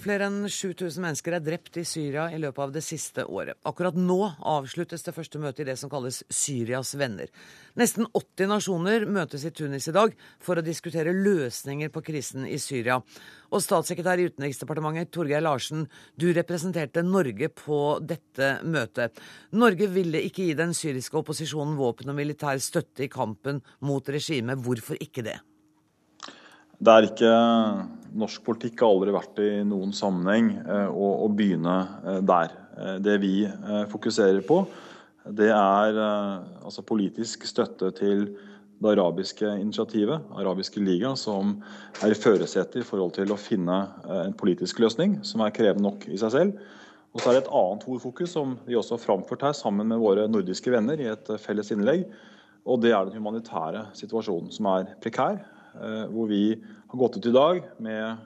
Flere enn 7000 mennesker er drept i Syria i løpet av det siste året. Akkurat nå avsluttes det første møtet i det som kalles Syrias venner. Nesten 80 nasjoner møtes i Tunis i dag for å diskutere løsninger på krisen i Syria. Og statssekretær i Utenriksdepartementet Torgeir Larsen, du representerte Norge på dette møtet. Norge ville ikke gi den syriske opposisjonen våpen og militær støtte i kampen mot regimet. Hvorfor ikke det? Det er ikke Norsk politikk har aldri vært i noen sammenheng eh, å, å begynne eh, der. Eh, det vi fokuserer på, det er altså politisk støtte til det arabiske initiativet, Arabiske liga, som er i førersetet i forhold til å finne en politisk løsning som er krevende nok i seg selv. Og så er det et annet hovedfokus som vi også har framført her sammen med våre nordiske venner i et felles innlegg. Og det er den humanitære situasjonen, som er prekær. Eh, hvor vi har gått ut i dag med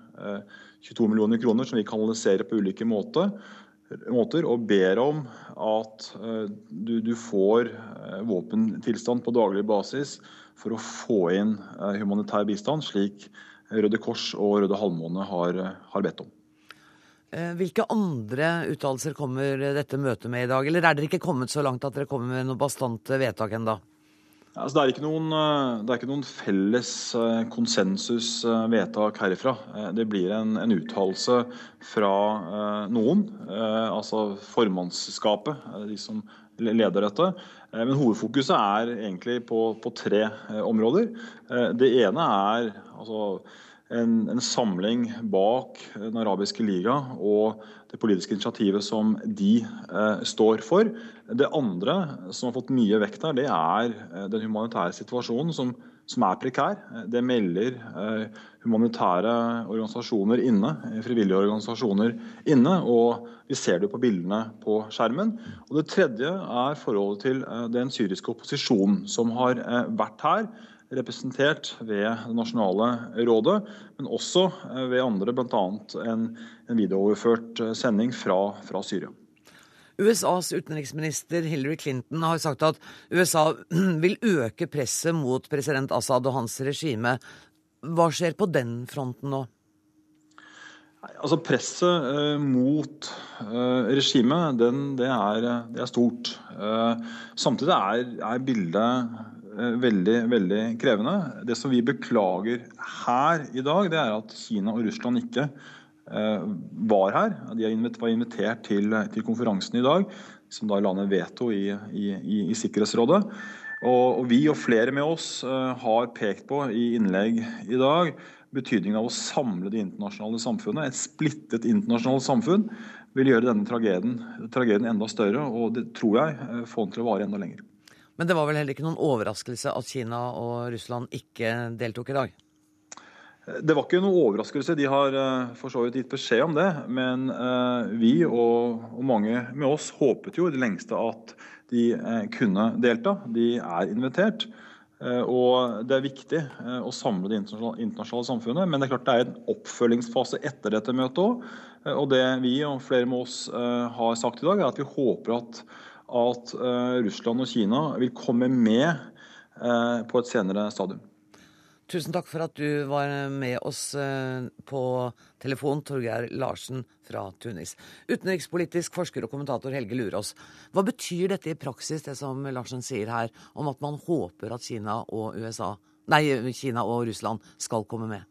22 eh, millioner kroner som vi kanaliserer på ulike måter, måter og ber om at eh, du, du får våpentilstand på daglig basis for å få inn humanitær bistand, slik Røde Kors og Røde Halvmåne har, har bedt om. Hvilke andre uttalelser kommer dette møtet med i dag? Eller er dere ikke kommet så langt at dere kommer med noe bastante vedtak ennå? Altså, det, er noen, eh, det, er ikke noen, felles eh, konsensusvedtak eh, herifra. Det blir en, en uttalelse fra noen, altså formannskapet, de som leder dette. Men hovedfokuset er egentlig på, på tre områder. Det ene er altså, en, en, samling bak Den arabiske liga og det politiske initiativet som de eh, står for. Det andre som har fått mye vekt her, det er eh, den humanitære situasjonen som, som er prekær. Det melder eh, humanitære organisasjoner inne, frivillige organisasjoner inne. og Vi ser det på bildene på skjermen. Og Det tredje er forholdet til eh, den syriske opposisjonen som har eh, vært her representert ved Det nasjonale rådet, men også eh, ved andre, bl.a. En, en videooverført eh, sending fra, fra Syria. USAs utenriksminister Hillary Clinton har sagt at USA vil øke presset mot president Assad og hans regime. Hva skjer på den fronten nå? Altså Presset eh, mot eh, regimet det, det, er, stort. Eh, samtidig er, er bildet veldig, veldig krevende. Det som vi beklager her i dag, det er at Kina og Russland ikke eh, var her. De var invitert til, til, konferansen i dag, som da la ned veto i, i, i, i Sikkerhetsrådet. Og, og, vi og flere med oss eh, har pekt på i innlegg i dag betydningen av å samle det internasjonale samfunnet. Et splittet internasjonalt samfunn vil gjøre denne tragedien, tragedien enda større, og det tror jeg eh, får den til å vare enda lenger. Men det var vel heller ikke noen overraskelse at Kina og Russland ikke deltok i dag? Det var ikke noen overraskelse. De har eh, for så vidt gitt beskjed om det. Men eh, vi og, mange med oss håpet jo i det lengste at de kunne delta. De er invitert. Eh, og Det er viktig eh, å samle det internasjonale samfunnet, men det er klart det er en oppfølgingsfase etter dette møtet òg. Eh, og det vi og flere med oss har sagt i dag, er at vi håper at, at Russland og Kina vil komme med på et senere stadium. Tusen takk for at du var med oss eh, på telefon, Torgeir Larsen fra Tunis. Utenrikspolitisk forsker og kommentator Helge Lurås. Hva betyr dette i praksis, det som Larsen sier her, om at man håper at Kina og, USA, nei, Kina og Russland skal komme med?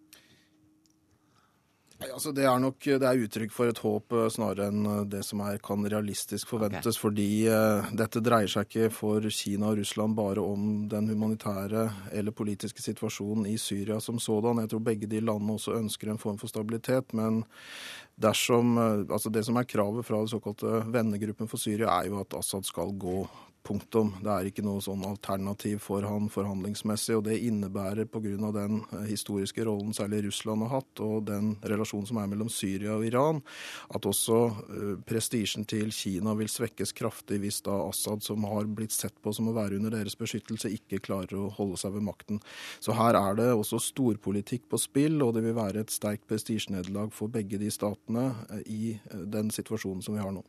Nei, altså Det er nok det er uttrykk for et håp eh, snarere enn eh, det som er, kan realistisk forventes. Okay. Fordi uh, dette dreier seg ikke for Kina og Russland bare om den humanitære eller politiske situasjonen i Syria som sådan. Jeg tror begge de landene også ønsker en form for stabilitet. Men dersom, uh, altså det som er kravet fra den såkalte vennegruppen for Syria, er jo at Assad skal gå Punktum. Det er ikke noe sånn alternativ for han forhandlingsmessig. og Det innebærer pga. den eh, historiske rollen særlig Russland har hatt, og den relasjonen som er mellom Syria og Iran, at også uh, prestisjen til Kina vil svekkes kraftig hvis da Assad, som har blitt sett på som å være under deres beskyttelse, ikke klarer å holde seg ved makten. Så her er det også storpolitikk på spill, og det vil være et sterkt prestisjenederlag for begge de statene uh, i den situasjonen som vi har nå.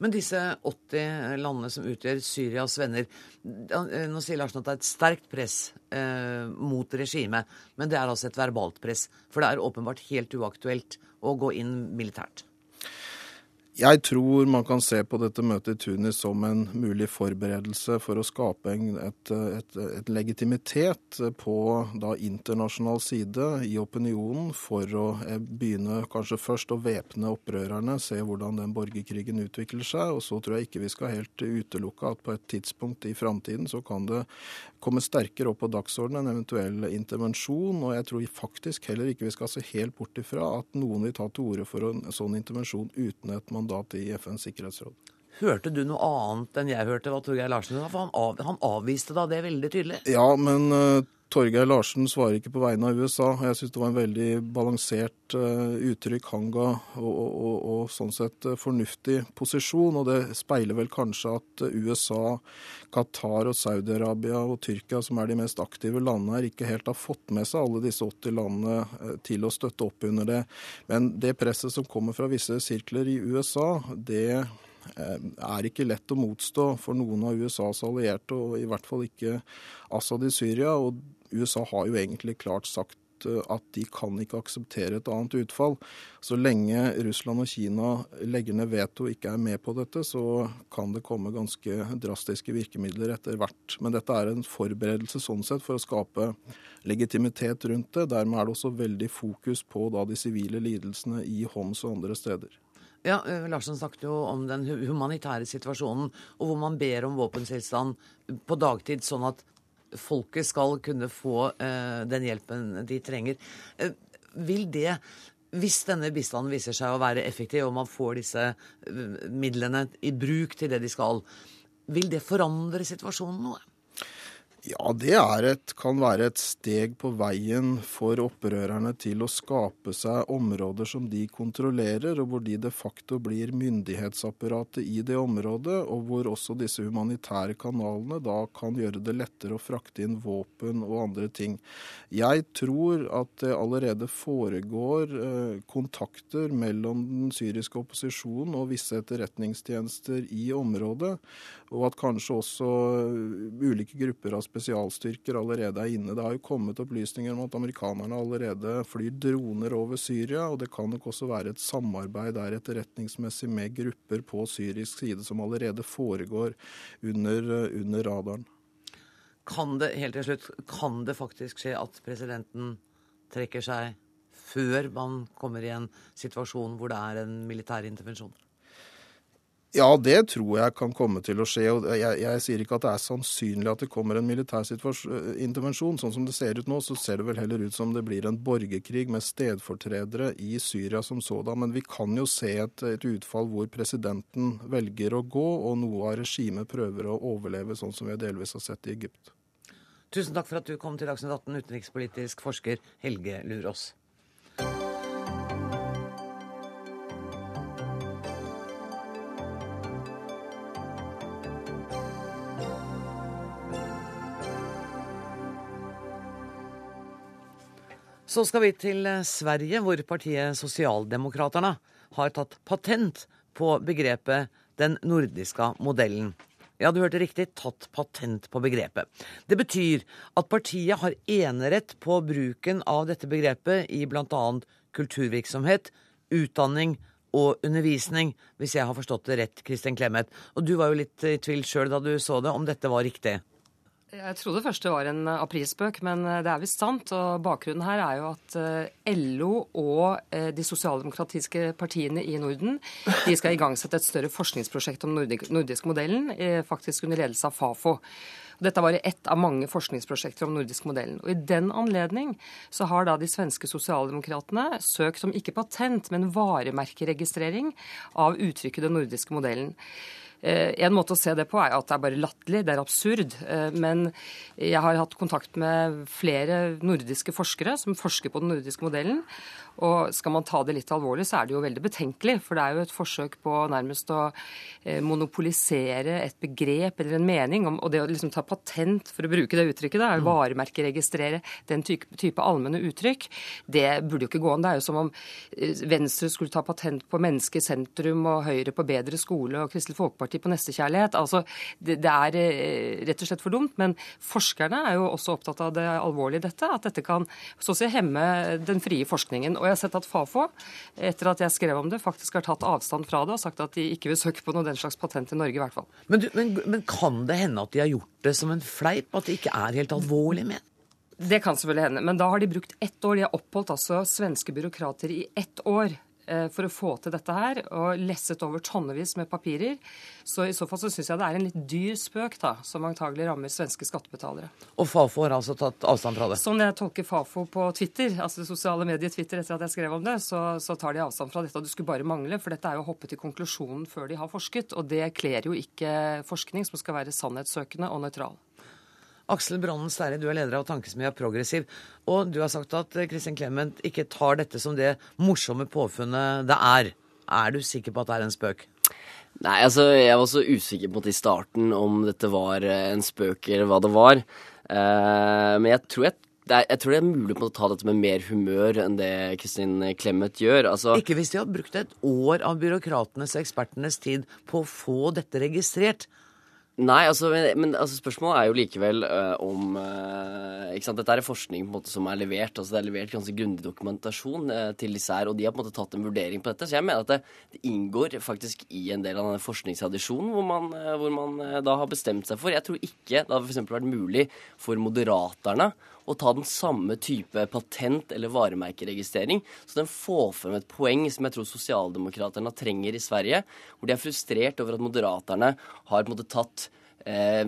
Men disse 80 landene som utgjør Syrias venner Nå sier Larsen at det er et sterkt press eh, mot regimet, men det er altså et verbalt press. For det er åpenbart helt uaktuelt å gå inn militært. Jeg tror man kan se på dette møtet i Tunis som en mulig forberedelse for å skape et, et, et, legitimitet på da, internasjonal side i opinionen for å eh, begynne kanskje først å væpne opprørerne, se hvordan den borgerkrigen utvikler seg. Og så tror jeg ikke vi skal helt utelukke at på et tidspunkt i framtiden så kan det komme sterkere opp på dagsordenen en eventuell intervensjon. Og jeg tror faktisk heller ikke vi skal se helt bort ifra at noen vil ta til orde for en sånn intervensjon uten et mandat mandat i FNs sikkerhetsråd. Hørte du noe annet enn jeg hørte hva Torgeir Larsen sa? For han, av, han avviste da det veldig tydelig. Ja, men uh, Torgeir Larsen svarer ikke på vegne av USA. Jeg syns det var en veldig balansert uh, uttrykk han ga, og, og, og, sånn sett uh, fornuftig posisjon. Og det speiler vel kanskje at USA, Qatar og Saudi-Arabia og Tyrkia, som er de mest aktive landene her, ikke helt har fått med seg alle disse 80 landene til å støtte opp under det. Men det presset som kommer fra visse sirkler i USA, det Eh, er ikke lett å motstå for noen av USAs allierte, og i hvert fall ikke Assad i Syria. Og USA har jo egentlig klart sagt eh, at de kan ikke akseptere et annet utfall. Så lenge Russland og Kina legger ned veto og ikke er med på dette, så kan det komme ganske drastiske virkemidler etter hvert. Men dette er en forberedelse sånn sett for å skape legitimitet rundt det. Dermed er det også veldig fokus på da, de sivile lidelsene i Homs og andre steder. Ja, eh, Larsen snakket jo om den humanitære situasjonen, og hvor man ber om våpenstillstand på dagtid, sånn at folket skal kunne få eh, den hjelpen de trenger. Eh, vil det, hvis denne bistanden viser seg å være effektiv, og man får disse eh, midlene i bruk til det de skal, vil det forandre situasjonen noe? Ja, det et, kan være et steg på veien for opprørerne til å skape seg områder som de kontrollerer, og hvor de de facto blir myndighetsapparatet i det området, og hvor også disse humanitære kanalene da kan gjøre det lettere å frakte inn våpen og andre ting. Jeg tror at det allerede foregår eh, kontakter mellom den syriske opposisjonen og visse etterretningstjenester i området, og at kanskje også ulike grupper av spesialstyrker allerede er inne. Det har jo kommet opplysninger om at amerikanerne allerede flyr droner over Syria, og det kan nok også være et samarbeid der etterretningsmessig med grupper på syrisk side som allerede foregår under, under radaren. Kan det, helt til slutt, kan det faktisk skje at presidenten trekker seg før man kommer i en situasjon hvor det er en militær intervensjon? Ja, det tror jeg kan komme til å skje. og jeg, jeg, sier ikke at det er sannsynlig at det kommer en militær intervensjon. Sånn som det ser ut nå, så ser det vel heller ut som det blir en borgerkrig med stedfortredere i Syria som sådan. Men vi kan jo se et, et utfall hvor presidenten velger å gå, og noe av regimet prøver å overleve, sånn som vi delvis har sett i Egypt. Tusen takk for at du kom til Dagsnytt 18, utenrikspolitisk forsker Helge Lurås. Så skal vi til eh, Sverige, hvor partiet Sosialdemokraterna har tatt patent på begrepet 'den nordiske modellen'. Ja, du hørte riktig, tatt patent på begrepet. Det betyr at partiet har enerett på bruken av dette begrepet i bl.a. kulturvirksomhet, utdanning og undervisning, hvis jeg har forstått det rett, Kristin Clemet. Og du var jo litt i tvil sjøl da du så det, om dette var riktig? Jeg trodde først det var en eh, aprilspøk, men eh, det er visst sant. Og bakgrunnen her er jo at eh, LO og de sosialdemokratiske partiene i Norden de skal igangsette et større forskningsprosjekt om den nordiske modellen, faktisk under ledelse av Fafo. Dette var ett av mange forskningsprosjekter om den nordiske modellen. Og I den anledning så har da de svenske sosialdemokratene søkt om ikke patent, men varemerkeregistrering av uttrykket den nordiske modellen. Eh, en måte å se det på er at det er bare latterlig, det er absurd. Eh, men jeg har hatt kontakt med flere nordiske forskere som forsker på den nordiske modellen. Og skal man ta det litt alvorlig, så er det jo veldig betenkelig. For det er jo et forsøk på nærmest å eh, monopolisere et begrep eller en mening. Og det å liksom ta patent, for å bruke det uttrykket, da, mm. varemerkeregistrere den type, type allmenne uttrykk, det burde jo ikke gå an. Det er jo som om Venstre skulle ta patent på menneske i sentrum og Høyre på bedre skole og Kristelig Folkeparti Folkeparti på nestekjærlighet. Altså, det, det, er eh, rett og slett for dumt. Men forskerne er jo også opptatt av det alvorlige i dette. At dette kan så å si hemme den frie forskningen. Og jeg har sett at Fafo, etter at jeg skrev om det, faktisk har tatt avstand fra det og sagt at de ikke vil søke på noe den slags patent i Norge, i hvert fall. Men, du, men, men kan det hende at de har gjort det som en fleip? At det ikke er helt alvorlig ment? Det kan selvfølgelig hende. Men da har de brukt ett år. De har oppholdt altså svenske byråkrater i ett år for å få til dette her, og lesset over tonnevis med papirer. Så i så fall så syns jeg det er en litt dyr spøk, da, som antagelig rammer svenske skattebetalere. Og Fafo har altså tatt avstand fra det? Sånn jeg tolker Fafo på Twitter, altså det sosiale mediet Twitter etter at jeg skrev om det, så, så tar de avstand fra dette. Og det skulle bare mangle, for dette er jo å hoppe til konklusjonen før de har forsket. Og det kler jo ikke forskning som skal være sannhetssøkende og nøytral. Aksel Branden Sterri, du er leder av Tankesmia Progressiv. Og du har sagt at eh, Kristin Clement ikke tar dette som det morsomme påfunnet det er. Er du sikker på at det er en spøk? Nei, altså jeg var så usikker på det i starten om dette var eh, en spøk eller hva det var. Uh, men jeg tror jeg er, jeg tror det er mulig å ta dette med mer humør enn det Kristin Clemet gjør. Altså, ikke hvis de har brukt et år av byråkratenes og ekspertenes tid på å få dette registrert. Nei, altså, men, men altså, spørsmålet er jo likevel uh, om uh, ikke sant? Dette er forskning på en måte som er levert. altså Det er levert ganske grundig dokumentasjon uh, til disse her, og de har på en måte tatt en vurdering på dette. Så jeg mener at det, det inngår faktisk i en del av denne forskningstradisjonen hvor man, hvor man da har bestemt seg for Jeg tror ikke det hadde f.eks. vært mulig for moderaterne å ta den samme type patent- eller varemerkeregistrering. Så den får frem et poeng som jeg tror sosialdemokraterne trenger i Sverige, hvor de er frustrert over at moderaterne har måte tatt eh,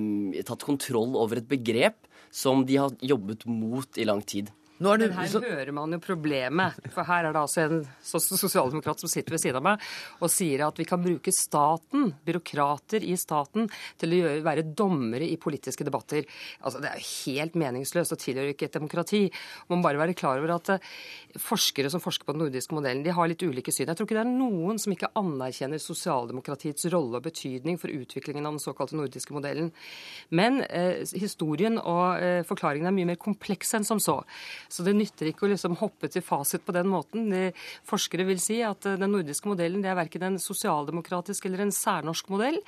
tatt kontroll over et begrep som de har jobbet mot i lang tid. Men her så, hører man jo problemet. For her er det altså en sosialdemokrat som sitter ved siden av meg og sier at vi kan bruke staten, byråkrater i staten, til å gjøre, være dommere i politiske debatter. Altså, Det er jo helt meningsløst og tilhører ikke et demokrati. Man må bare være klar over at eh, forskere som forsker på den nordiske modellen, de har litt ulike syn. Jeg tror ikke det er noen som ikke anerkjenner sosialdemokratiets rolle og betydning for utviklingen av den såkalte nordiske modellen. Men eh, historien og eh, forklaringen er mye mer kompleks enn som så. Så det nytter ikke å liksom hoppe til fasit på den måten. De, forskere vil si at eh, den nordiske modellen det er verken en sosialdemokratisk eller en særnorsk modell,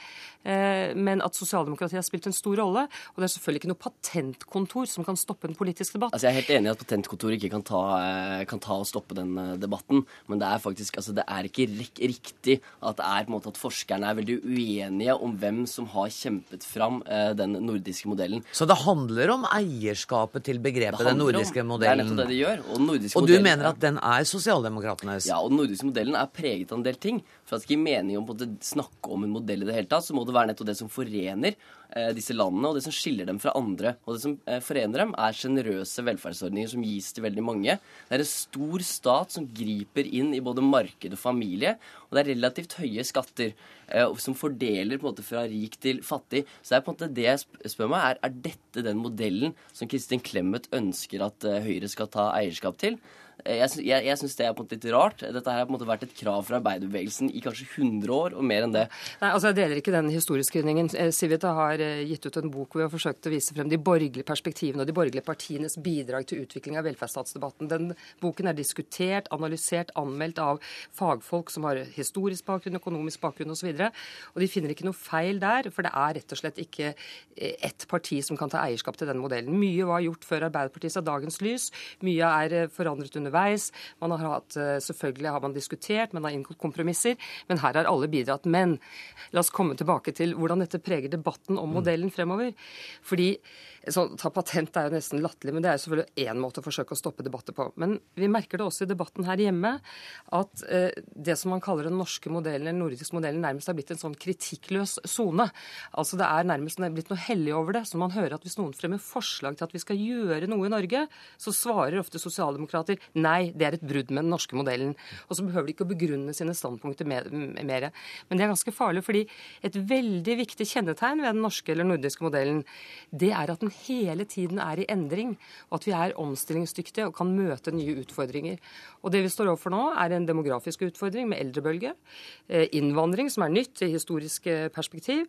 eh, men at sosialdemokratiet har spilt en stor rolle. Og det er selvfølgelig ikke noe patentkontor som kan stoppe en politisk debatt. Altså Jeg er helt enig i at patentkontoret ikke kan ta, eh, kan ta og stoppe den debatten, men det er faktisk altså det er ikke rik riktig at det er på en måte at forskerne er veldig uenige om hvem som har kjempet fram den nordiske modellen. så det handler om eierskapet til begrepet den om- nordiske Det er nettopp det de gjør. Og, Og du modellen- mener at den er sosialdemokratenes? Ja, og den nordiske modellen er preget av en del ting. For at det ikke er mening om å snakke om en modell i det hele tatt, så må det være nettopp det som forener eh, disse landene, og det som skiller dem fra andre. Og det som eh, forener dem, er sjenerøse velferdsordninger som gis til veldig mange. Det er en stor stat som griper inn i både marked og familie, og det er relativt høye skatter eh, som fordeler på en måte fra rik til fattig. Så det er på en måte det jeg spør meg, er, er dette den modellen som Kristin Clemet ønsker at Høyre skal ta eierskap til? Eh, Jeg, sy- jeg, syns det er på en måte litt rart. Dette her har på en måte vært et krav fra arbeiderbevegelsen i kanskje 100 år, og mer enn det. Nei, altså Jeg deler ikke den historieskrivningen. Eh, Civita har eh, gitt ut en bok hvor vi har forsøkt å vise frem de borgerlige perspektivene og de borgerlige partienes bidrag til utvikling av velferdsstatsdebatten. Den boken er diskutert, analysert, anmeldt av fagfolk som har historisk bakgrunn, økonomisk bakgrunn osv. Og, så og de finner ikke noe feil der, for det er rett og slett ikke eh, ett parti som kan ta eierskap til den modellen. Mye var gjort før Arbeiderpartiet sa dagens lys. Mye er forandret forandret underveis. Man har hatt, eh, Selvfølgelig har man diskutert, man har inngått kompromisser, men her har alle bidratt. Men la oss komme tilbake til hvordan dette preger debatten om modellen fremover. Fordi så, Ta patent er jo nesten latterlig, men det er jo selvfølgelig én måte å forsøke å stoppe debatter på. Men vi merker det også i debatten her hjemme at eh, det som man kaller den norske modellen, den nordiske modellen, nærmest har blitt en sånn kritikkløs sone. Altså Det er nærmest blitt noe hellig over det. Så man hører at hvis noen fremmer forslag til at vi skal gjøre noe i Norge, så svarer ofte sosialdemokrater nei, det er et brudd med den norske modellen. Og så behøver de ikke å begrunne sine standpunkter mer. Men det er ganske farlig, fordi et veldig viktig kjennetegn ved den norske eller nordiske modellen, det er at den hele tiden er i endring, og at vi er omstillingsdyktige og kan møte nye utfordringer. Og det vi står overfor nå, er en demografisk utfordring med eldrebølge, eh, innvandring, som er nytt i historisk perspektiv,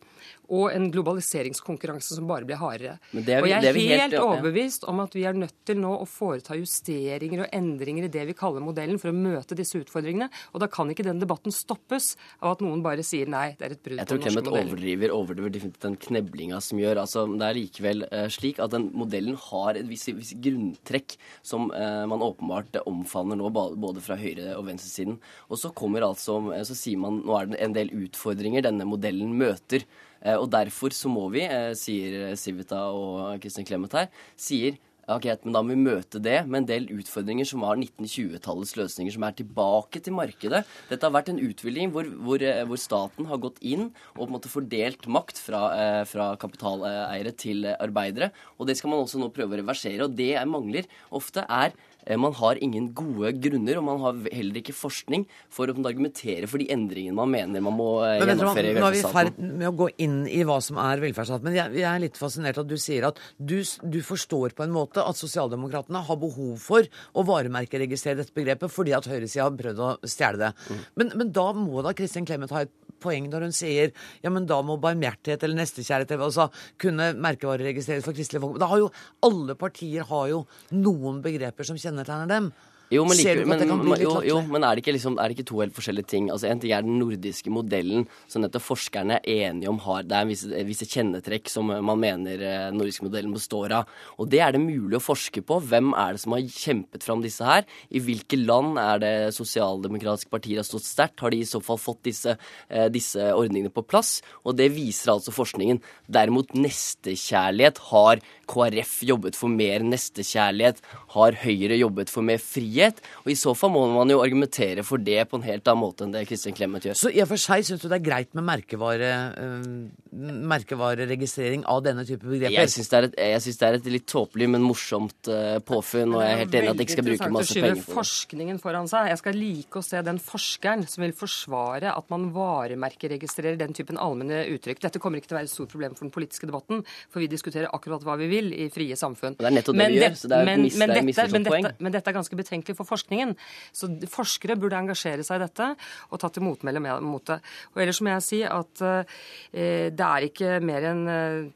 og en globaliseringskonkurranse som bare blir hardere. Men det er vi- og jeg det er er helt- helt overbevist om at vi er nødt til nå å foreta justeringer og endringer i det vi kaller modellen for å møte disse utfordringene. Og da kan ikke den debatten stoppes av at noen bare sier nei, det er et brudd Jeg på tror den norske Clemet modellen. overdriver, overdriver definitivt den kneblinga som gjør. Altså, det er likevel eh, slik at den modellen har et visst vis grunntrekk som eh, man åpenbart omfavner nå, både fra høyre- og venstresiden. Og så kommer altså, eh, så sier man nå er det en del utfordringer denne modellen møter. Eh, og derfor så må vi, eh, sier Civita og Kristin Clemet her, sier Ok, men Da må vi møte det med en del utfordringer som var 1920-tallets løsninger, som er tilbake til markedet. Dette har vært en utvikling hvor, hvor, eh, hvor staten har gått inn og på en måte fordelt makt fra, eh, fra kapitaleiere til arbeidere. Og det skal man også nå prøve å reversere. Og det jeg mangler ofte, er man har ingen gode grunner, og man har heller ikke forskning for å argumentere for de endringene man mener man må eh, Men gjennomføre i Nå er vi i ferd med å gå inn i hva som er velferdsstaten, Men jeg, jeg er litt fascinert at du sier at du, du forstår på en måte at sosialdemokratene har behov for å varemerkeregistrere dette begrepet fordi at høyresida har prøvd å stjele det. Mm. Men, men da må da Kristin Clemet ha et poeng når hun sier ja, men da må barmhjertighet eller nestekjærlighet altså, kunne merkevareregistreres for Kristelig Folkeparti. Da har jo alle partier har jo noen begreper som kjennetegner dem. Jo, men, det men, kan bli litt jo, jo, men er det liksom, er det ikke to helt forskjellige ting? Altså, En ting er den nordiske modellen, som nettopp forskerne er enige om har Det er visse, visse kjennetrekk som man mener eh, den nordiske modellen består av. Og det er det mulig å forske på. Hvem er det som har kjempet fram disse her? I hvilke land er det sosialdemokratiske partier har stått sterkt? Har de i så fall fått disse, eh, disse ordningene på plass? Og det viser altså forskningen. Derimot nestekjærlighet har KrF jobbet for mer nestekjærlighet? Har Høyre jobbet for mer frihet? Frihet. Og i så fall må man jo argumentere for det på en helt annen måte enn det Kristin Clemet gjør. Så i og for seg syns du det er greit med merkevare, uh, merkevareregistrering av denne type begreper? Jeg syns det, det, er et litt tåpelig, men morsomt uh, påfunn, og jeg er helt enig at jeg ikke skal bruke masse penger på det. forskningen foran seg. Jeg skal like å se den forskeren som vil forsvare at man varemerkeregistrerer den typen allmenne uttrykk. Dette kommer ikke til å være et stort problem for den politiske debatten, for vi diskuterer akkurat hva vi vil i frie samfunn. Det er nettopp det men vi gjør, så det er men, men, dette, men, dette, men dette er ganske betenkelig for forskningen. Så forskere burde engasjere seg i dette og ta til motmelde mot det. Og ellers må jeg si at eh, det er ikke mer enn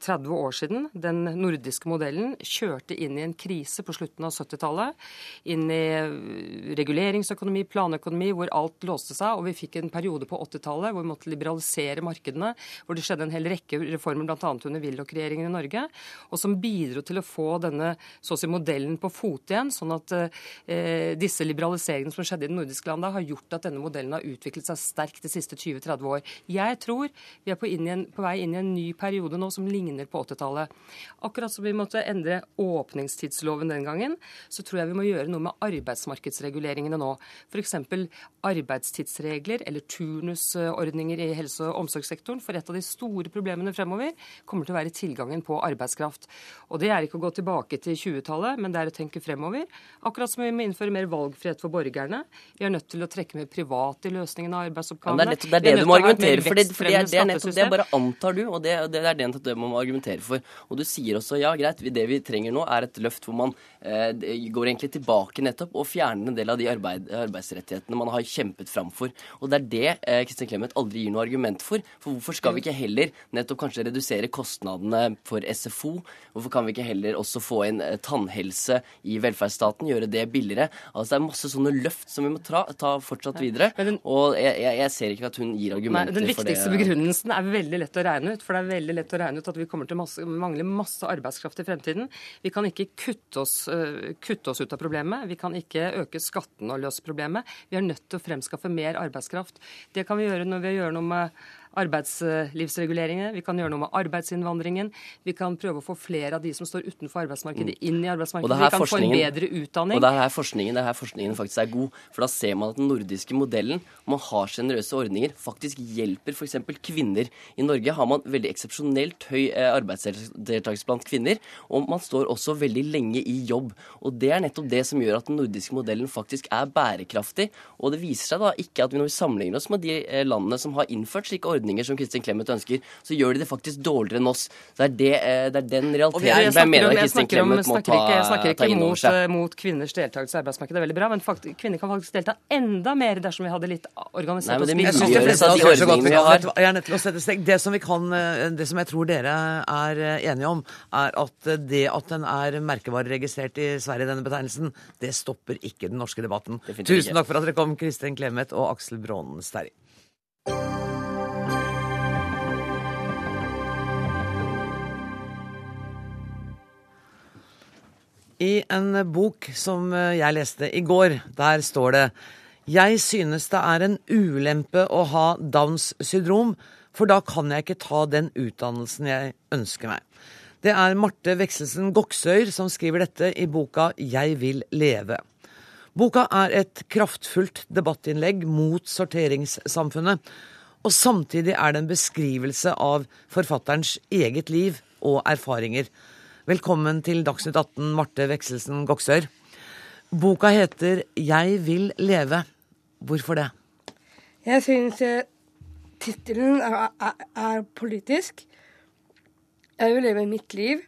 30 eh, år siden den nordiske modellen kjørte inn i en krise på slutten av 70-tallet. Inn i eh, reguleringsøkonomi, planøkonomi, hvor alt låste seg. Og vi fikk en periode på 80-tallet hvor vi måtte liberalisere markedene, hvor det skjedde en hel rekke reformer, bl.a. under Willoch-regjeringen i Norge, og som bidro til å få denne så å si modellen på fote igjen, sånn at eh, disse liberaliseringene som skjedde i de nordiske landene, har gjort at denne modellen har utviklet seg sterkt de siste 20-30 år. Jeg tror vi er på, en, på, vei inn i en ny periode nå som ligner på 80-tallet. Akkurat som vi måtte endre åpningstidsloven den gangen, så tror jeg vi må gjøre noe med arbeidsmarkedsreguleringene nå. F.eks. arbeidstidsregler eller turnusordninger i helse- og omsorgssektoren. For et av de store problemene fremover kommer til å være tilgangen på arbeidskraft. Og det er ikke å gå tilbake til 20-tallet, men det er å tenke fremover. Akkurat som vi må innføre mer valgfrihet for borgerne. Vi er nødt til å trekke med private i løsningen av arbeidsoppgavene. Ja, det er nettopp det, er det du må argumentere for. Det, for det, er, det, er nettopp, det bare antar du, og det, det er det du må argumentere for. Og du sier også ja, greit, det vi trenger nå er et løft hvor man eh, går egentlig tilbake nettopp og fjerner en del av de arbeid, arbeidsrettighetene man har kjempet fram for. Og det er det eh, Kristin Clemet aldri gir noe argument for. For hvorfor skal vi ikke heller nettopp kanskje redusere kostnadene for SFO? Hvorfor kan vi ikke heller også få inn eh, tannhelse i velferdsstaten, gjøre det billigere? Altså Det er masse sånne løft som vi må ta, ta fortsatt videre. Og jeg, jeg, jeg, ser ikke at hun gir argumenter Nei, for det. Den viktigste begrunnelsen er veldig lett å regne ut. For det er veldig lett å regne ut at vi kommer til å mangle masse arbeidskraft i fremtiden. Vi kan ikke kutte oss, uh, kutte oss ut av problemet. Vi kan ikke øke skattene og løse problemet. Vi er nødt til å fremskaffe mer arbeidskraft. Det kan vi gjøre når vi gjør noe med arbeidslivsreguleringene, vi kan gjøre noe med arbeidsinnvandringen. Vi kan prøve å få flere av de som står utenfor arbeidsmarkedet, mm. inn i arbeidsmarkedet. Vi kan få en bedre utdanning. Og det er her forskningen, det er her forskningen faktisk er god. For da ser man at den nordiske modellen, om man har sjenerøse ordninger, faktisk hjelper f.eks. kvinner. I Norge har man veldig eksepsjonelt høy eh, arbeidsdeltakelse blant kvinner, og man står også veldig lenge i jobb. Og det er nettopp det som gjør at den nordiske modellen faktisk er bærekraftig. Og det viser seg da ikke at vi når vi sammenligner oss med de eh, landene som har innført slike ordninger, ordninger som Kristin Clemet ønsker, så gjør de det faktisk dårligere enn oss. Det er, det, eh, det er den realiteten jeg, jeg mener at Kristin Clemet må ta, jeg snakker ikke mot, eh, mot, kvinners deltakelse i arbeidsmarkedet, det er veldig bra, men faktisk, kvinner kan faktisk delta enda mer dersom vi hadde litt organisert oss. Jeg synes det av de ordningene vi har. Jeg er nødt til å sette steg. Det som, vi kan, eh, det som jeg tror dere er enige om, er at det at den er merkevareregistrert i Sverige, denne betegnelsen, det stopper ikke den norske debatten. Tusen takk for at dere kom, Kristin Clemet og Aksel Brånen Sterri. I en bok som eh, jeg leste i går, der står det Jeg synes det er en ulempe å ha Downs syndrom, for da kan jeg ikke ta den utdannelsen jeg ønsker meg. Det er Marte Vekselsen Goksøyr som skriver dette i boka Jeg vil leve. Boka er et kraftfullt debattinnlegg mot sorteringssamfunnet, og samtidig er det en beskrivelse av forfatterens eget liv og erfaringer. Velkommen til Dagsnytt 18, Marte Vekselsen Goksør. Boka heter 'Jeg vil leve'. Hvorfor det? Jeg syns eh, tittelen er, er, er, politisk. Jeg vil leve mitt liv.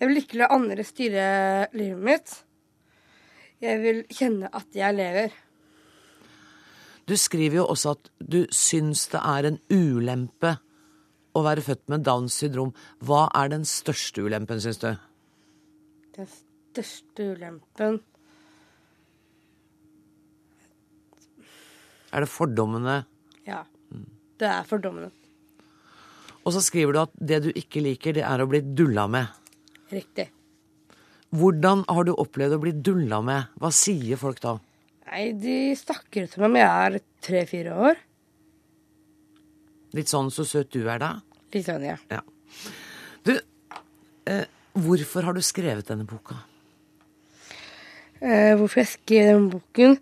Jeg vil ikke la andre styre livet mitt. Jeg vil kjenne at jeg lever. Du skriver jo også at du syns det er en ulempe å være født med Downs syndrom. Hva er den største ulempen, syns du? Den største ulempen Er det fordommene? Ja. Det er fordommene. Og så skriver du at det du ikke liker, det er å bli dulla med. Riktig. Hvordan har du opplevd å bli dulla med? Hva sier folk da? Nei, De snakker som om jeg er tre-fire år. Litt sånn så søt du er da? Litt sånn, ja. ja. Du, eh, hvorfor har du skrevet denne boka? eh, hvorfor jeg skrev denne boken,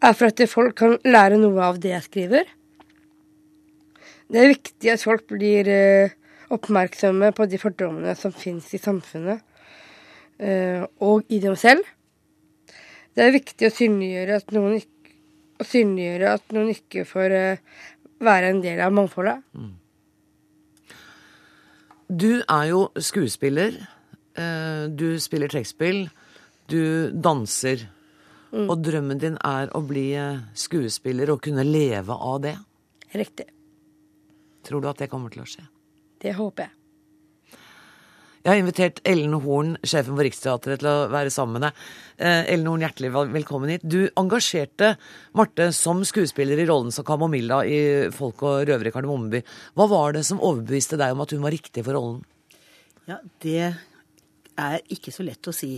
er for at folk kan lære noe av det jeg skriver. Det er viktig at folk blir eh, oppmerksomme på de fordommene som finnes i samfunnet, eh, og i dem selv. Det er viktig å synliggjøre at noen ikke, synliggjøre at noen ikke får eh, være en del av mangfoldet. Du er jo skuespiller. eh, Du spiller trekkspill. Du danser. Og drømmen din er å bli eh, skuespiller og kunne leve av det. Riktig. Tror du at det kommer til å skje? Det håper jeg. Jeg har invitert Ellen Horn, sjefen for Riksteatret, til å være sammen med deg. Eh, Ellen Horn, hjertelig velkommen hit. Du engasjerte Marte som skuespiller i rollen som Kamomilla i Folk og røvere i Kardemommeby. Hva var det som overbeviste deg om at hun var riktig for rollen? Ja, det er ikke så lett å si.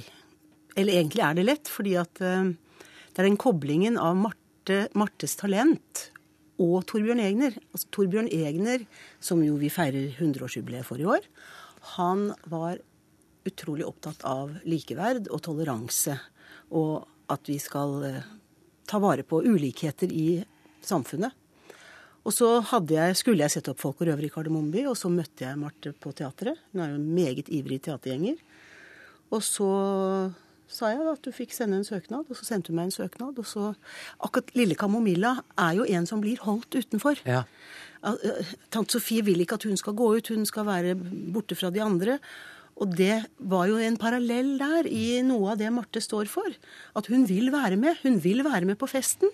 Eller egentlig er det lett, fordi at eh, det er den koblingen av Marte, Martes talent og Torbjørn Egner. Altså Torbjørn Egner, som jo vi feirer 100-årsjubileet for i år, han var utrolig opptatt av likeverd og toleranse. Og at vi skal eh, ta vare på ulikheter i samfunnet. Og så jeg, skulle jeg sette opp Folk og røvere i Kardemommeby, og så møtte jeg Marte på teatret. Hun er jo en meget ivrig teatergjenger. Og så sa jeg at du fikk sende en søknad, og så sendte hun meg en søknad. Og så Akkurat lille Kamomilla er jo en som blir holdt utenfor. Ja. Eh, Tante Sofie vil ikke at hun skal gå ut, hun skal være borte fra de andre. Og det var jo en parallell der i noe av det Marte står for. At hun vil være med. Hun vil være med på festen.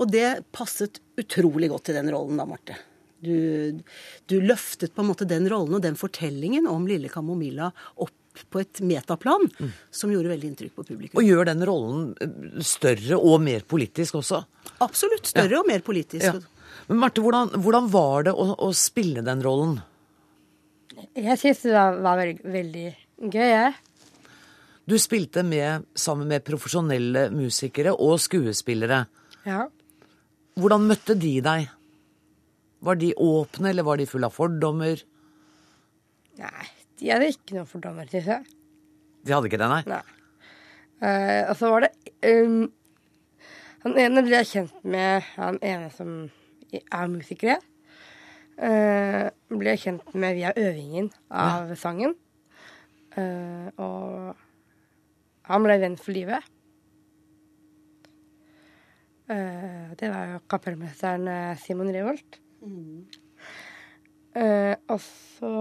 Og det passet utrolig godt til den rollen da, Marte. Du, du løftet på en måte den rollen og den fortellingen om lille Kamomilla opp på et metaplan som gjorde veldig inntrykk på publikum. Og gjør den rollen eh, større og mer politisk også? Absolutt. Større og mer politisk. Ja. Men Marte, hvordan, hvordan var det å, å spille den rollen? Jeg syns det var, var veldig, veldig gøy, jeg. Du spilte med sammen med profesjonelle musikere og skuespillere. Ja. Hvordan møtte de deg? Var de åpne, eller var de fulle av fordommer? Nei, de hadde ikke noen fordommer, syns jeg. De hadde ikke det, nei? Nei. Uh, og så var det um, Han ene ble jeg kjent med, han ene som er musikere. Uh, ble kjent med via øvingen av sangen. Uh, og han ble venn for livet. Uh, det var jo kapellmesteren Simon Revolt. Eh, og så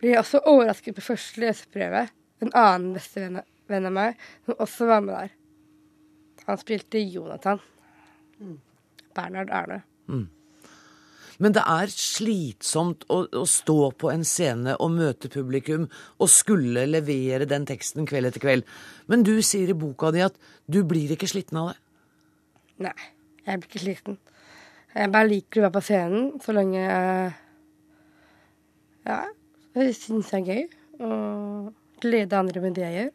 ble jeg også overrasket på første leseprøve. En annen bestevenn venn av meg som også var med der. Han spilte Jonathan. Bernhard Arne. Men det er slitsomt å, å stå på en scene og møte publikum og skulle levere den teksten kveld etter kveld. Men du sier i boka di at du blir ikke sliten av det. Nei, jeg blir ikke sliten. Jeg bare liker å være på scenen så lenge jeg Ja, jeg syns det er gøy. Og glede andre med det jeg gjør.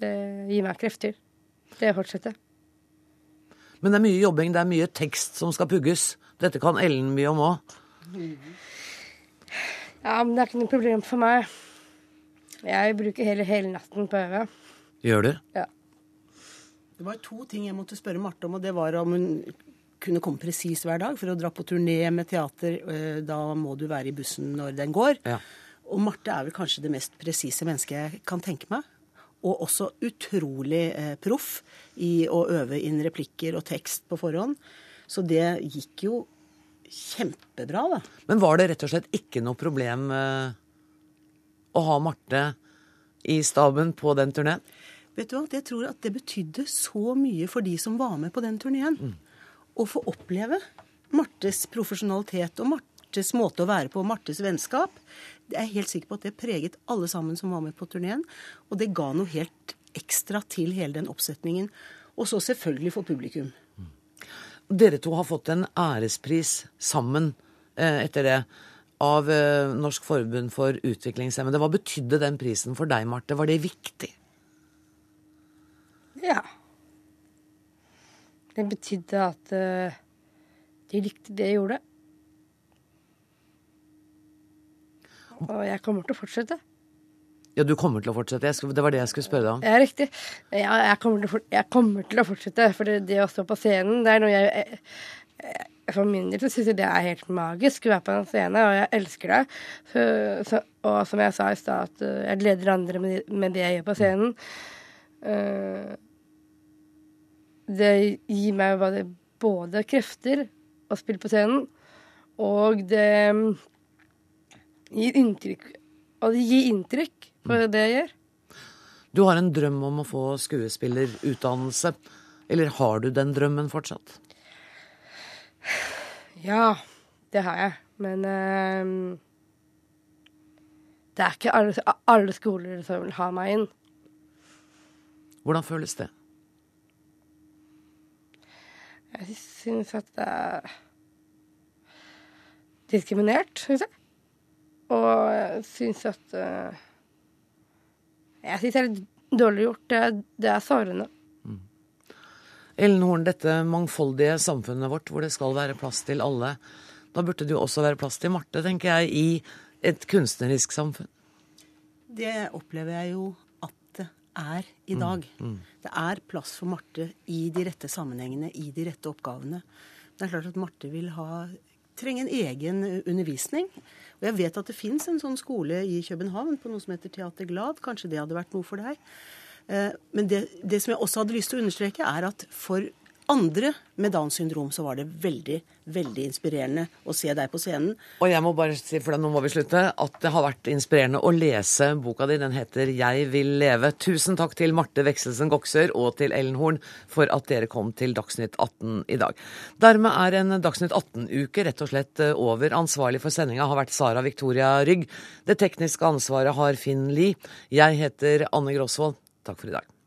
Det gir meg krefter. Det fortsetter. Men det er mye jobbing, det er mye tekst som skal pugges. Dette kan Ellen mye om òg. Ja, men det er ikke noe problem for meg. Jeg bruker hele, hele natten på å øve. Gjør du? Ja. Det var to ting jeg måtte spørre Marte om, og det var om hun kunne komme presis hver dag. For å dra på turné med teater, eh, da må du være i bussen når den går. Ja. Og Marte er vel kanskje det mest presise mennesket jeg kan tenke meg. Og også utrolig eh, proff i å øve inn replikker og tekst på forhånd. Så det gikk jo kjempebra, da. Men var det rett og slett ikke noe problem eh, å ha Marte i staben på den turneen? Vet du hva, Jeg tror at det betydde så mye for de som var med på den turneen. Å få oppleve Martes profesjonalitet og Martes måte å være på, Martes vennskap. Jeg er helt sikker på at det preget alle sammen som var med på turneen. Og det ga noe helt ekstra til hele den oppsetningen. Og så selvfølgelig for publikum. Dere to har fått en ærespris sammen eh, etter det av eh, Norsk forbund for utviklingshemmede. Hva betydde den prisen for deg, Marte? Var det viktig? Ja. Det betydde at eh, de likte det jeg gjorde. Og jeg kommer til å fortsette. Ja, du kommer til å fortsette. Skulle, det var det jeg skulle spørre deg om. Ja, riktig. Ja, jeg kommer til å, jeg kommer til å fortsette. For det, det å stå på scenen, det er noe jeg, jeg, jeg For min del så syns jeg det er helt magisk å være på en scene, og jeg elsker det. Så, så, og som jeg sa i stad, at uh, jeg gleder andre med, med det jeg gjør på scenen. Uh, det gir meg både, krefter å spille på scenen, og det gir inntrykk Og det gir inntrykk på det jeg gjør. Du har en drøm om å få skuespillerutdannelse. Eller har du den drømmen fortsatt? Ja, det har jeg. Men ehm, det er ikke alle, alle skoler som vil ha meg inn. Hvordan føles det? Jeg syns at det er diskriminert, syns jeg. Og syns at eh, Jeg syns det er litt dårlig gjort. Det, er- det er sårende. Ellen Horn, dette mangfoldige samfunnet vårt hvor det skal være plass til alle. Da burde det jo også være plass til Marte, tenker jeg, i et kunstnerisk samfunn. Det opplever jeg jo at det er i dag. Mm. Det er plass for Marte i de rette sammenhengene, i de rette oppgavene. Det er klart at Marte vil ha trenger en egen undervisning. Og jeg vet at det fins en sånn skole i København på noe som heter Teater Glad. Kanskje det hadde vært noe for deg. Eh, Men det, det som jeg også hadde lyst til å understreke, er at for andre med Downs syndrom så var det veldig, veldig inspirerende å se deg på scenen. Og jeg må bare si, for nå må vi slutte, at det har vært inspirerende å lese boka di. Den heter 'Jeg vil leve'. Tusen takk til Marte Vekselsen Goksør og til Ellen Horn for at dere kom til Dagsnytt 18 i dag. Dermed er en Dagsnytt 18-uke rett og slett eh, over. Ansvarlig for sendinga har vært Sara Victoria Rygg. Det tekniske ansvaret har Finn Lie. Jeg heter Anne Grosvold. Takk for i dag.